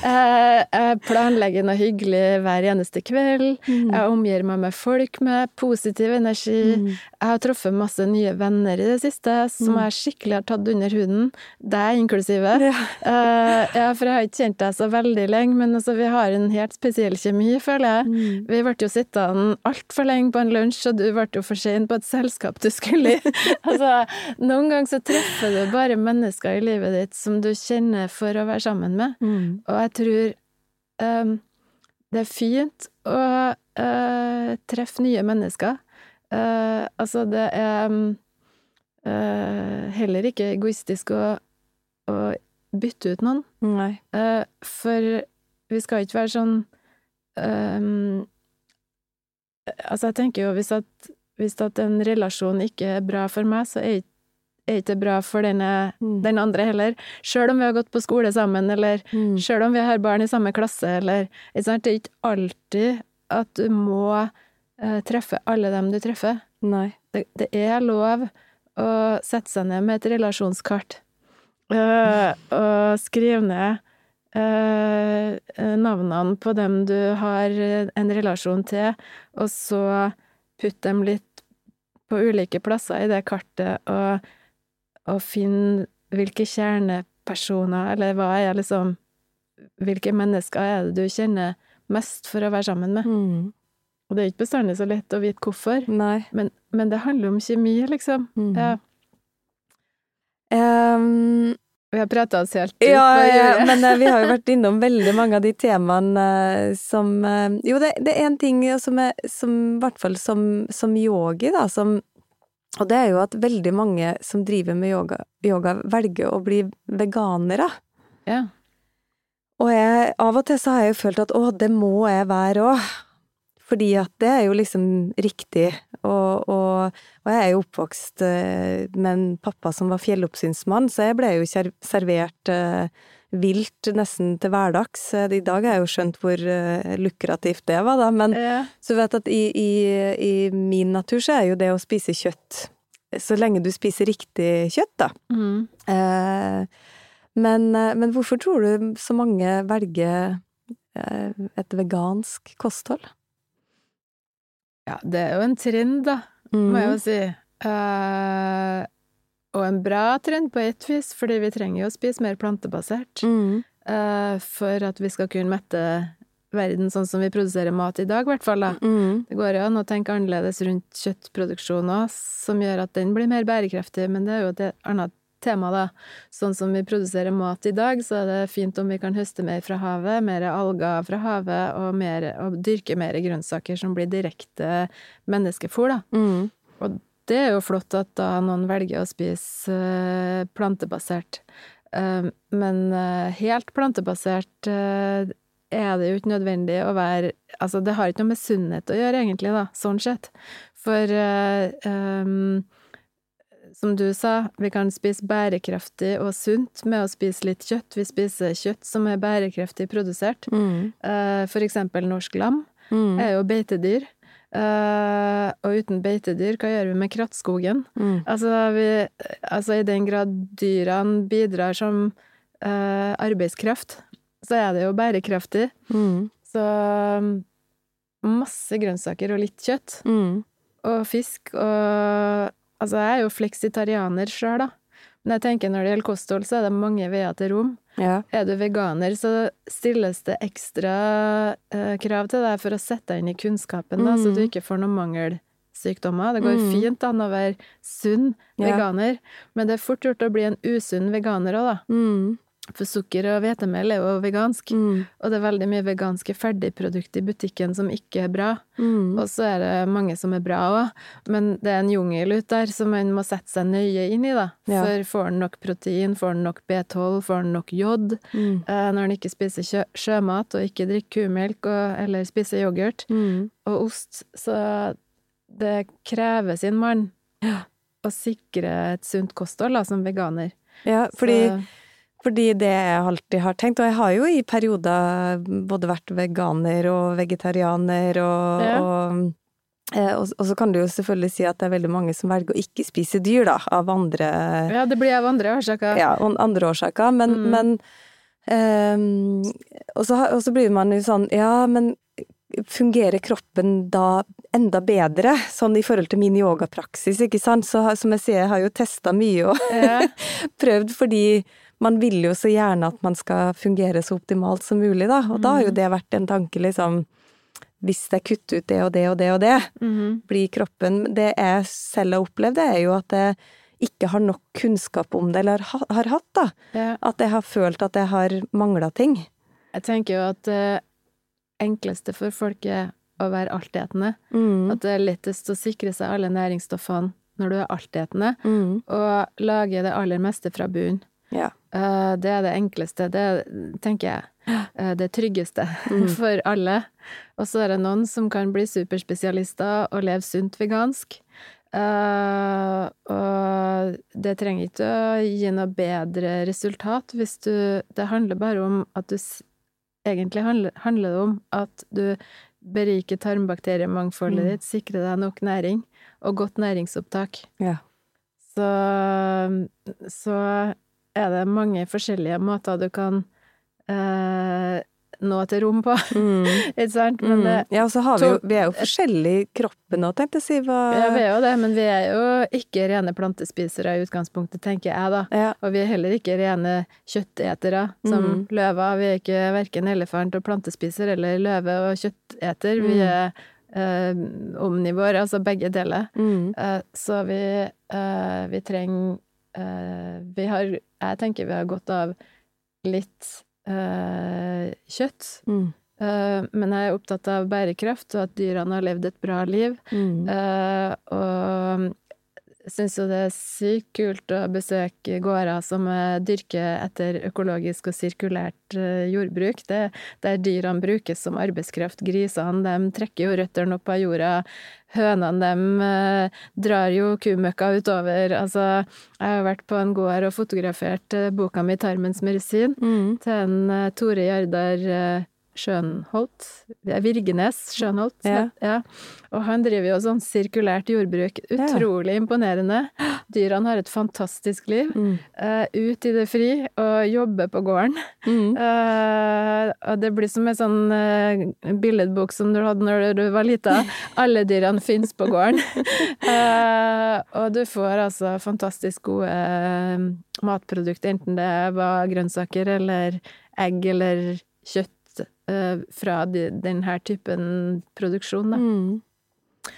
eh, jeg planlegger noe hyggelig hver eneste kveld, Mm. jeg omgir meg med folk med positiv energi, Mm. jeg har truffet masse nye venner i det siste som Mm. jeg skikkelig har tatt under huden, deg inklusive. Ja. Eh, ja, for jeg har ikke kjent deg så veldig lenge, men altså, vi har en helt spesiell kjemi, føler jeg. Mm. Vi ble jo sittende altfor lenge på en lunsj, og du ble jo for sein på et selskap du skulle i. altså, noen ganger så treffer du bare mennesker i livet ditt som du kjenner for å være sammen med, Mm. og jeg tror um, det er fint å uh, treffe nye mennesker. Uh, altså, det er um, uh, heller ikke egoistisk å, å bytte ut noen. For vi skal ikke være sånn um, Altså, jeg tenker jo hvis at, hvis at en relasjon ikke er bra for meg, så er ikke det bra for denne, Mm. den andre heller. Sjøl om vi har gått på skole sammen, eller Mm. sjøl om vi har barn i samme klasse, eller? Det er ikke alltid at du må eh, treffe alle dem du treffer. Det, det er lov å sette seg ned med et relasjonskart uh, og skrive ned Uh, navnene på dem du har en relasjon til, og så putte dem litt på ulike plasser i det kartet, og, og finne hvilke kjernepersoner, eller hva er liksom Hvilke mennesker er det du kjenner mest for å være sammen med? Mm. Og det er ikke bestandig så lett å vite hvorfor, men, men det handler om kjemi, liksom. Mm. Ja. Ehm, Vi har prata oss helt ut ja, ja, men eh, vi har jo vært innom veldig mange av de temaene eh, som eh, Jo, det, det er en ting som er som, i hvert fall som, som yogi, da, som Og det er jo at veldig mange som driver med yoga, yoga velger å bli veganere. Ja. Og jeg, av og til så har jeg jo følt at å, det må jeg være òg. Fordi at det er jo liksom riktig. Og, og, og jeg er jo oppvokst eh, med en pappa som var fjelloppsynsmann, så jeg ble jo servert eh, vilt nesten til hverdags. Eh, I dag har jeg jo skjønt hvor lukrativt det var, da. Men ja. så vet at i, i, i min natur så er jo det å spise kjøtt Så lenge du spiser riktig kjøtt, da. Mm. Eh, men, men hvorfor tror du så mange velger et vegansk kosthold? Ja, det er jo en trend, da, må jeg jo Mm. si. Uh, og en bra trend på ett vis, fordi vi trenger jo å spise mer plantebasert. Mm. Uh, for at vi skal kunne mette verden sånn som vi produserer mat i dag, i hvert fall. da. Mm. Det går jo an å tenke annerledes rundt kjøttproduksjon òg, som gjør at den blir mer bærekraftig, men det er jo et annet tema, da. Sånn som vi produserer mat i dag, så er det fint om vi kan høste mer fra havet, mer alger fra havet, og, mer, og dyrke mer grønnsaker som blir direkte menneskefôr, da. Mm. Og det er jo flott at da noen velger å spise eh, plantebasert. Eh, men eh, helt plantebasert er det jo ikke nødvendig å være Altså, det har ikke noe med sunnhet å gjøre, egentlig, da, sånn sett. For um, som du sa, vi kan spise bærekraftig og sunt med å spise litt kjøtt. Vi spiser kjøtt som er bærekraftig produsert. Mm. Uh, for eksempel norsk lam Mm. er jo beitedyr. Uh, og uten beitedyr, hva gjør vi med krattskogen? Mm. Altså, vi, altså i den grad dyrene bidrar som uh, arbeidskraft, så er det jo bærekraftig. Mm. Så masse grønnsaker og litt kjøtt. Mm. Og fisk og Altså, jeg er jo fleksitarianer sjøl, da. Men jeg tenker når det gjelder kosthold, så er det mange veier til rom. Ja. Er du veganer, så stilles det ekstra eh, krav til deg for å sette deg inn i kunnskapen, da, så Mm. du ikke får noen mangelsykdommer. Det går Mm. fint an å være sunn Ja. veganer, men det er fort gjort å bli en usunn veganer òg, da. Mm. For sukker og hvetemel er jo vegansk, Mm. og det er veldig mye veganske ferdigprodukter i butikken som ikke er bra. Mm. Og så er det mange som er bra òg, men det er en jungel ut der som man må sette seg nøye inn i, da. Ja. For får han nok protein, får han nok B12, får han nok jod, Mm. eh, når han ikke spiser sjø sjømat og ikke drikker kumelk og, eller spiser yoghurt Mm. og ost, så det krever sin mann å sikre et sunt kosthold da, som veganer. Ja, fordi Så, Fordi det jeg alltid har tenkt, og jeg har jo i perioder både vært veganer og vegetarianer og, Ja. og, eh, og, og så kan du jo selvfølgelig si at det er veldig mange som velger å ikke spise dyr, da, av andre ja, det blir av andre årsaker. ja, andre årsaker, men, Mm. men um, og, så, og så blir man jo sånn, ja, men fungerer kroppen da enda bedre, sånn i forhold til min yogapraksis, ikke sant? Så som jeg sier, jeg har jo testa mye og Ja. prøvd, fordi man vil jo så gjerne at man skal fungere så optimalt som mulig, da. Og da har jo det vært en tanke, liksom, hvis jeg kutter ut det og det og det og det, mm. blir kroppen Det jeg selv har opplevd, det er jo at jeg ikke har nok kunnskap om det, eller har, har hatt, da. ja. At jeg har følt at jeg har mangla ting. Jeg tenker jo at det enkleste for folk er å være altetende. Mm. At det er lettest å sikre seg alle næringsstoffene når du er altetende, Mm. og lage det aller meste fra bunnen. Ja. Eh, Det er det enkleste. Det tenker jeg eh, det tryggeste Mm. for alle. Og så er det noen som kan bli superspesialister og leve sunt vegansk. Eh, og det trenger ikke å gi noe bedre resultat hvis du Det handler bare om at du Egentlig handler, handler det om at du beriker tarmbakteriemangfoldet Mm. ditt, sikrer deg nok næring og godt næringsopptak. Ja. Så, så er det mange forskjellige måter du kan eh, nå til rom på, Mm. ikke sant? Men det, ja, og så har vi jo Vi er jo forskjellige i kroppen nå, tenkte jeg å si. Hva ja, vi er jo det, men vi er jo ikke rene plantespisere i utgangspunktet, tenker jeg, da. Ja. Og vi er heller ikke rene kjøttetere, som Mm. løver. Vi er ikke verken elefant og plantespiser eller løve og kjøtteter. Vi Mm. er eh, omnivår, altså begge deler. Mm. Eh, så vi, eh, vi trenger eh, Vi har Jeg tenker vi har godt av litt øh, kjøtt. Mm. Uh, men jeg er opptatt av bærekraft, og at dyrene har levd et bra liv. Mm. Uh, og syns jo det er sykt kult å besøke gårder som eh, dyrker etter økologisk og sirkulært eh, jordbruk. Det, der dyrene brukes som arbeidskraft. Grisene de trekker jo røttene opp av jorda. Hønene de eh, drar jo kumøkka utover. Altså, jeg har vært på en gård og fotografert boka mi 'Tarmens medisin' Mm. til en Tore Jardar eh, Skjønholt, Virgenes Skjønholt, Ja. ja. Og han driver jo sånn sirkulært jordbruk. Utrolig imponerende. Dyrene har et fantastisk liv. Mm. Uh, ut i det fri og jobber på gården. Mm. Uh, og det blir som en sånn uh, billedbok som du hadde når du var lita. Alle dyrene fins på gården. Og du får altså fantastisk gode matprodukter, enten det var grønnsaker eller egg eller kjøtt fra de, denne typen produksjon. Da. Mm.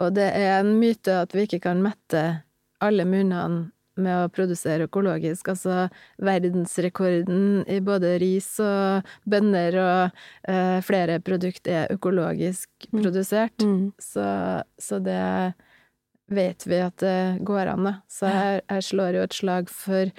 Og det er en myte at vi ikke kan mette alle munnene med å produsere økologisk. Altså verdensrekorden i både ris og bønner og eh, flere produkt er økologisk Mm. produsert. Mm. Så, så det vet vi at det går an, da. Så jeg, jeg slår jo et slag for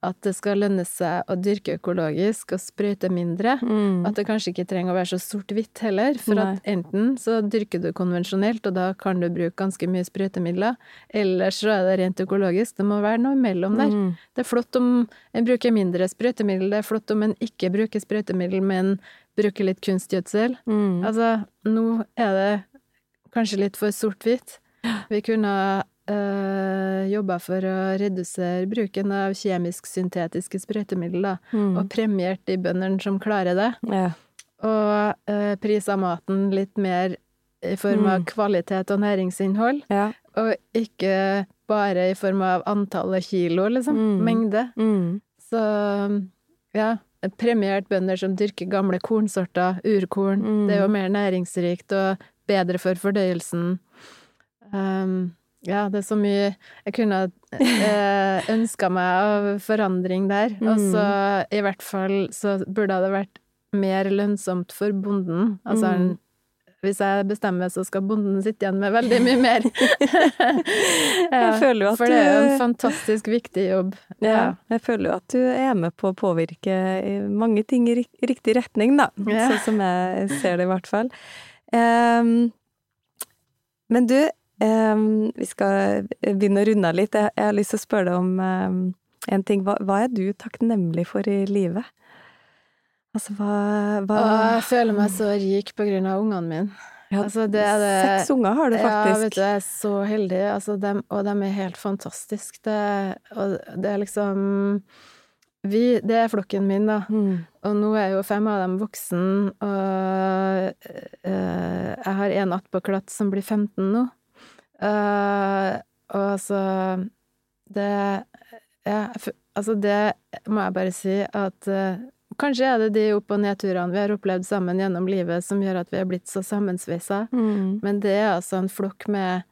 at det skal lønne seg å dyrke økologisk og sprøyte mindre. Mm. At det kanskje ikke trenger å være så sort-hvitt heller, for Nei. at enten så dyrker du konvensjonelt, og da kan du bruke ganske mye sprøytemidler, eller så er det rent økologisk. Det må være noe imellom der. Mm. Det er flott om en bruker mindre sprøytemiddel, det er flott om en ikke bruker sprøytemiddel, men bruker litt kunstgjødsel. Mm. Altså, nå er det kanskje litt for sort-hvitt. Vi kunne jobba for å redusere bruken av kjemisk-syntetiske sprøytemidler, Mm. og premiert de bøndene som klarer det. Ja. Og øh, prisa maten litt mer i form av Mm. kvalitet og næringsinnhold, ja. og ikke bare i form av antallet kilo, liksom. Mm. Mengde. Mm. Så ja, premiert bønder som dyrker gamle kornsorter, urkorn. Mm. Det er jo mer næringsrikt og bedre for fordøyelsen. Um, ja, det er så mye jeg kunne eh, ønska meg av forandring der. Og så i hvert fall så burde det vært mer lønnsomt for bonden. Altså Mm. hvis jeg bestemmer, så skal bonden sitte igjen med veldig mye mer. Jeg føler jo at For det er jo en fantastisk viktig jobb. Ja, jeg føler jo at du er med på å påvirke mange ting i riktig retning, da. Ja. Sånn som jeg ser det, i hvert fall. Um, men du, vi skal begynne å runde av litt. Jeg, har lyst til å spørre deg om en ting. Hva, hva er du takknemlig for i livet? Altså, hva, hva jeg føler meg så rik på grunn av ungene mine. Ja, altså, det det Seks unger har du Ja, vet faktisk. du, jeg er så heldig. Altså, dem, og de er helt fantastiske. Det, og det er liksom vi, Det er flokken min, da. Mm. Og nå er jo fem av dem voksen, og øh, jeg har en attpåklatt som blir 15 nå. Eh, og altså Det Ja, altså det må jeg bare si at uh, Kanskje er det de opp- og nedturene vi har opplevd sammen gjennom livet som gjør at vi har blitt så sammensveisa. Mm. Men det er altså en flokk med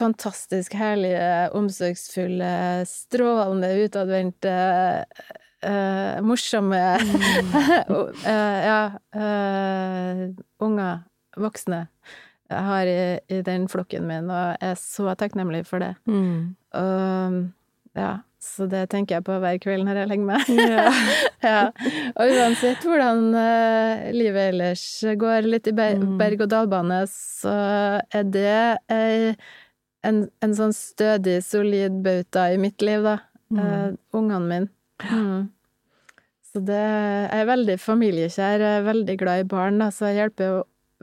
fantastisk herlige, omsorgsfulle, strålende, utadvendte, uh, morsomme og, uh, Ja, unger, voksne, jeg har i, i den flokken min, og jeg er så takknemlig for det. Mm. Og ja, så det tenker jeg på hver kveld når jeg legger meg. Ja. ja. Og uansett hvordan uh, livet ellers går litt i ber Mm. berg-og-dal-bane, så er det ei, en, en sånn stødig, solid bauta i mitt liv, da. Eh, ungene mine. Mm. Så det Jeg er veldig familiekjær, jeg er veldig glad i barn, da, så jeg hjelper jo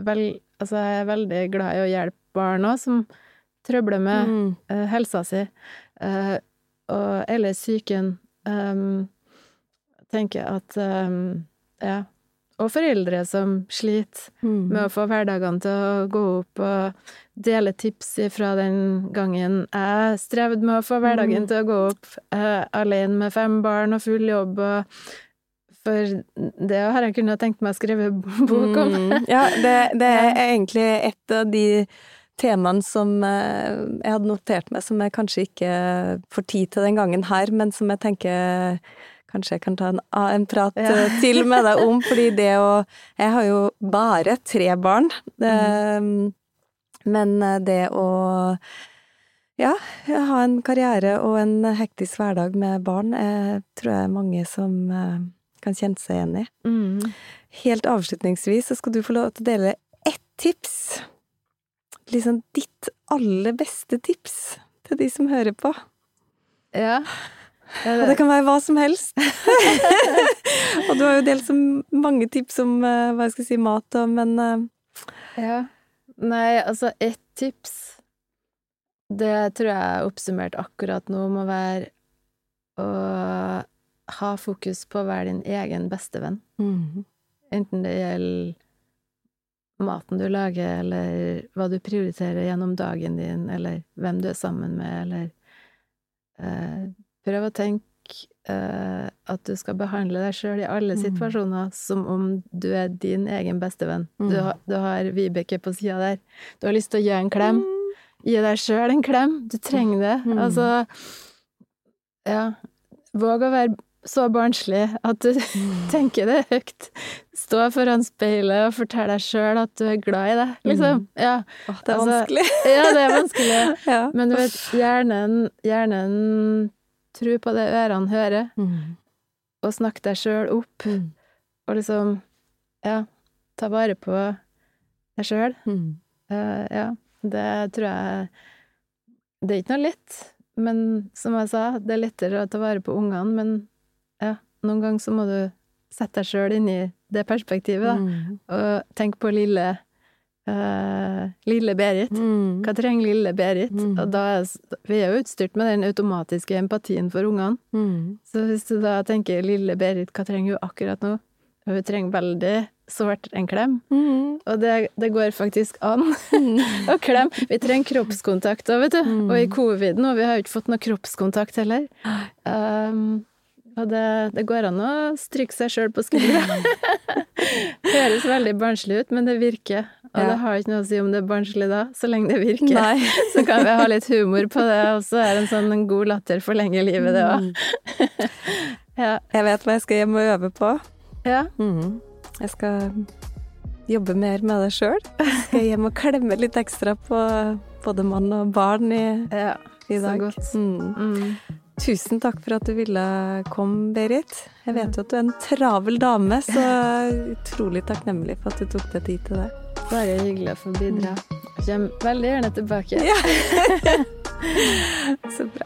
vel Altså, jeg er veldig glad i å hjelpe barn òg, som trøbler med Mm. uh, helsa si, uh, og, eller psyken. Um, tenker at um, Ja. Og foreldre som sliter Mm. med å få hverdagene til å gå opp, og dele tips fra den gangen jeg strevde med å få hverdagen Mm. til å gå opp, uh, alene med fem barn og full jobb, og for det har jeg kunnet tenkt meg å skrive bok om. Mm. Ja, det, det er egentlig et av de temaene som eh, jeg hadde notert meg, som jeg kanskje ikke får tid til den gangen her, men som jeg tenker kanskje jeg kan ta en, en prat Ja. eh, til med deg om, fordi det å Jeg har jo bare tre barn, det, men eh, det å ja, ha en karriere og en hektisk hverdag med barn, jeg tror jeg er mange som kan kjenne seg igjen i. Mm. Helt avslutningsvis så skal du få lov til å dele ett tips. Liksom ditt aller beste tips til de som hører på. Ja. Og det kan være hva som helst. og du har jo delt så mange tips om eh, hva jeg skal si, mat og Men eh, Ja. Nei, altså, ett tips Det tror jeg er oppsummert akkurat nå må være å ha fokus på å være din egen bestevenn. mm, Enten det gjelder maten du lager, eller hva du prioriterer gjennom dagen din, eller hvem du er sammen med, eller eh, Prøv å tenke eh, at du skal behandle deg sjøl i alle Mm. situasjoner som om du er din egen bestevenn. Du, Mm. har- du har Vibeke på sida der. Du har lyst til å gi en klem. Gi deg sjøl en klem. Du trenger det. Mm. Altså Ja. Våg å være så barnslig at du tenker det høyt. Stå foran speilet og fortell deg sjøl at du er glad i det, liksom. Ja. åh, det er Altså, vanskelig. ja, det er vanskelig. ja. Men du vet, hjernen, hjernen tror på det ørene hører, Mm. og snakk deg sjøl opp, Mm. og liksom, ja, ta vare på deg sjøl. Mm. Uh, ja, det tror jeg Det er ikke noe lett, men som jeg sa, det er lettere å ta vare på ungene, men noen ganger så må du sette deg sjøl inn i det perspektivet, da, Mm. og tenke på lille uh, Lille Berit. Mm. Hva trenger lille Berit? Mm. Og da er, vi er jo utstyrt med den automatiske empatien for ungene. Mm. Så hvis du da tenker lille Berit, hva trenger hun akkurat nå? Hun trenger veldig sårt en klem. Mm. Og det, det går faktisk an å klemme. Vi trenger kroppskontakt òg, vet du. Mm. Og i covid nå, vi har jo ikke fått noe kroppskontakt heller. Um, og det, det går an å stryke seg sjøl på skuldra. Høres veldig barnslig ut, men det virker. Og Ja. det har ikke noe å si om det er barnslig da, så lenge det virker. Nei. Så kan vi ha litt humor på det, og så er det en sånn en god latter forlenger livet, det òg. ja. Jeg vet hva jeg skal hjem og øve på. ja. Mm. Jeg skal jobbe mer med det sjøl. Skal hjem og klemme litt ekstra på både mann og barn i, ja. i Så godt. Mm. Mm. Tusen takk for at du ville komme, Berit. Jeg vet jo at du er en travel dame, så utrolig takknemlig for at du tok deg tid til det. Bare hyggelig å få bidra. Kommer veldig gjerne tilbake. Ja. Så bra.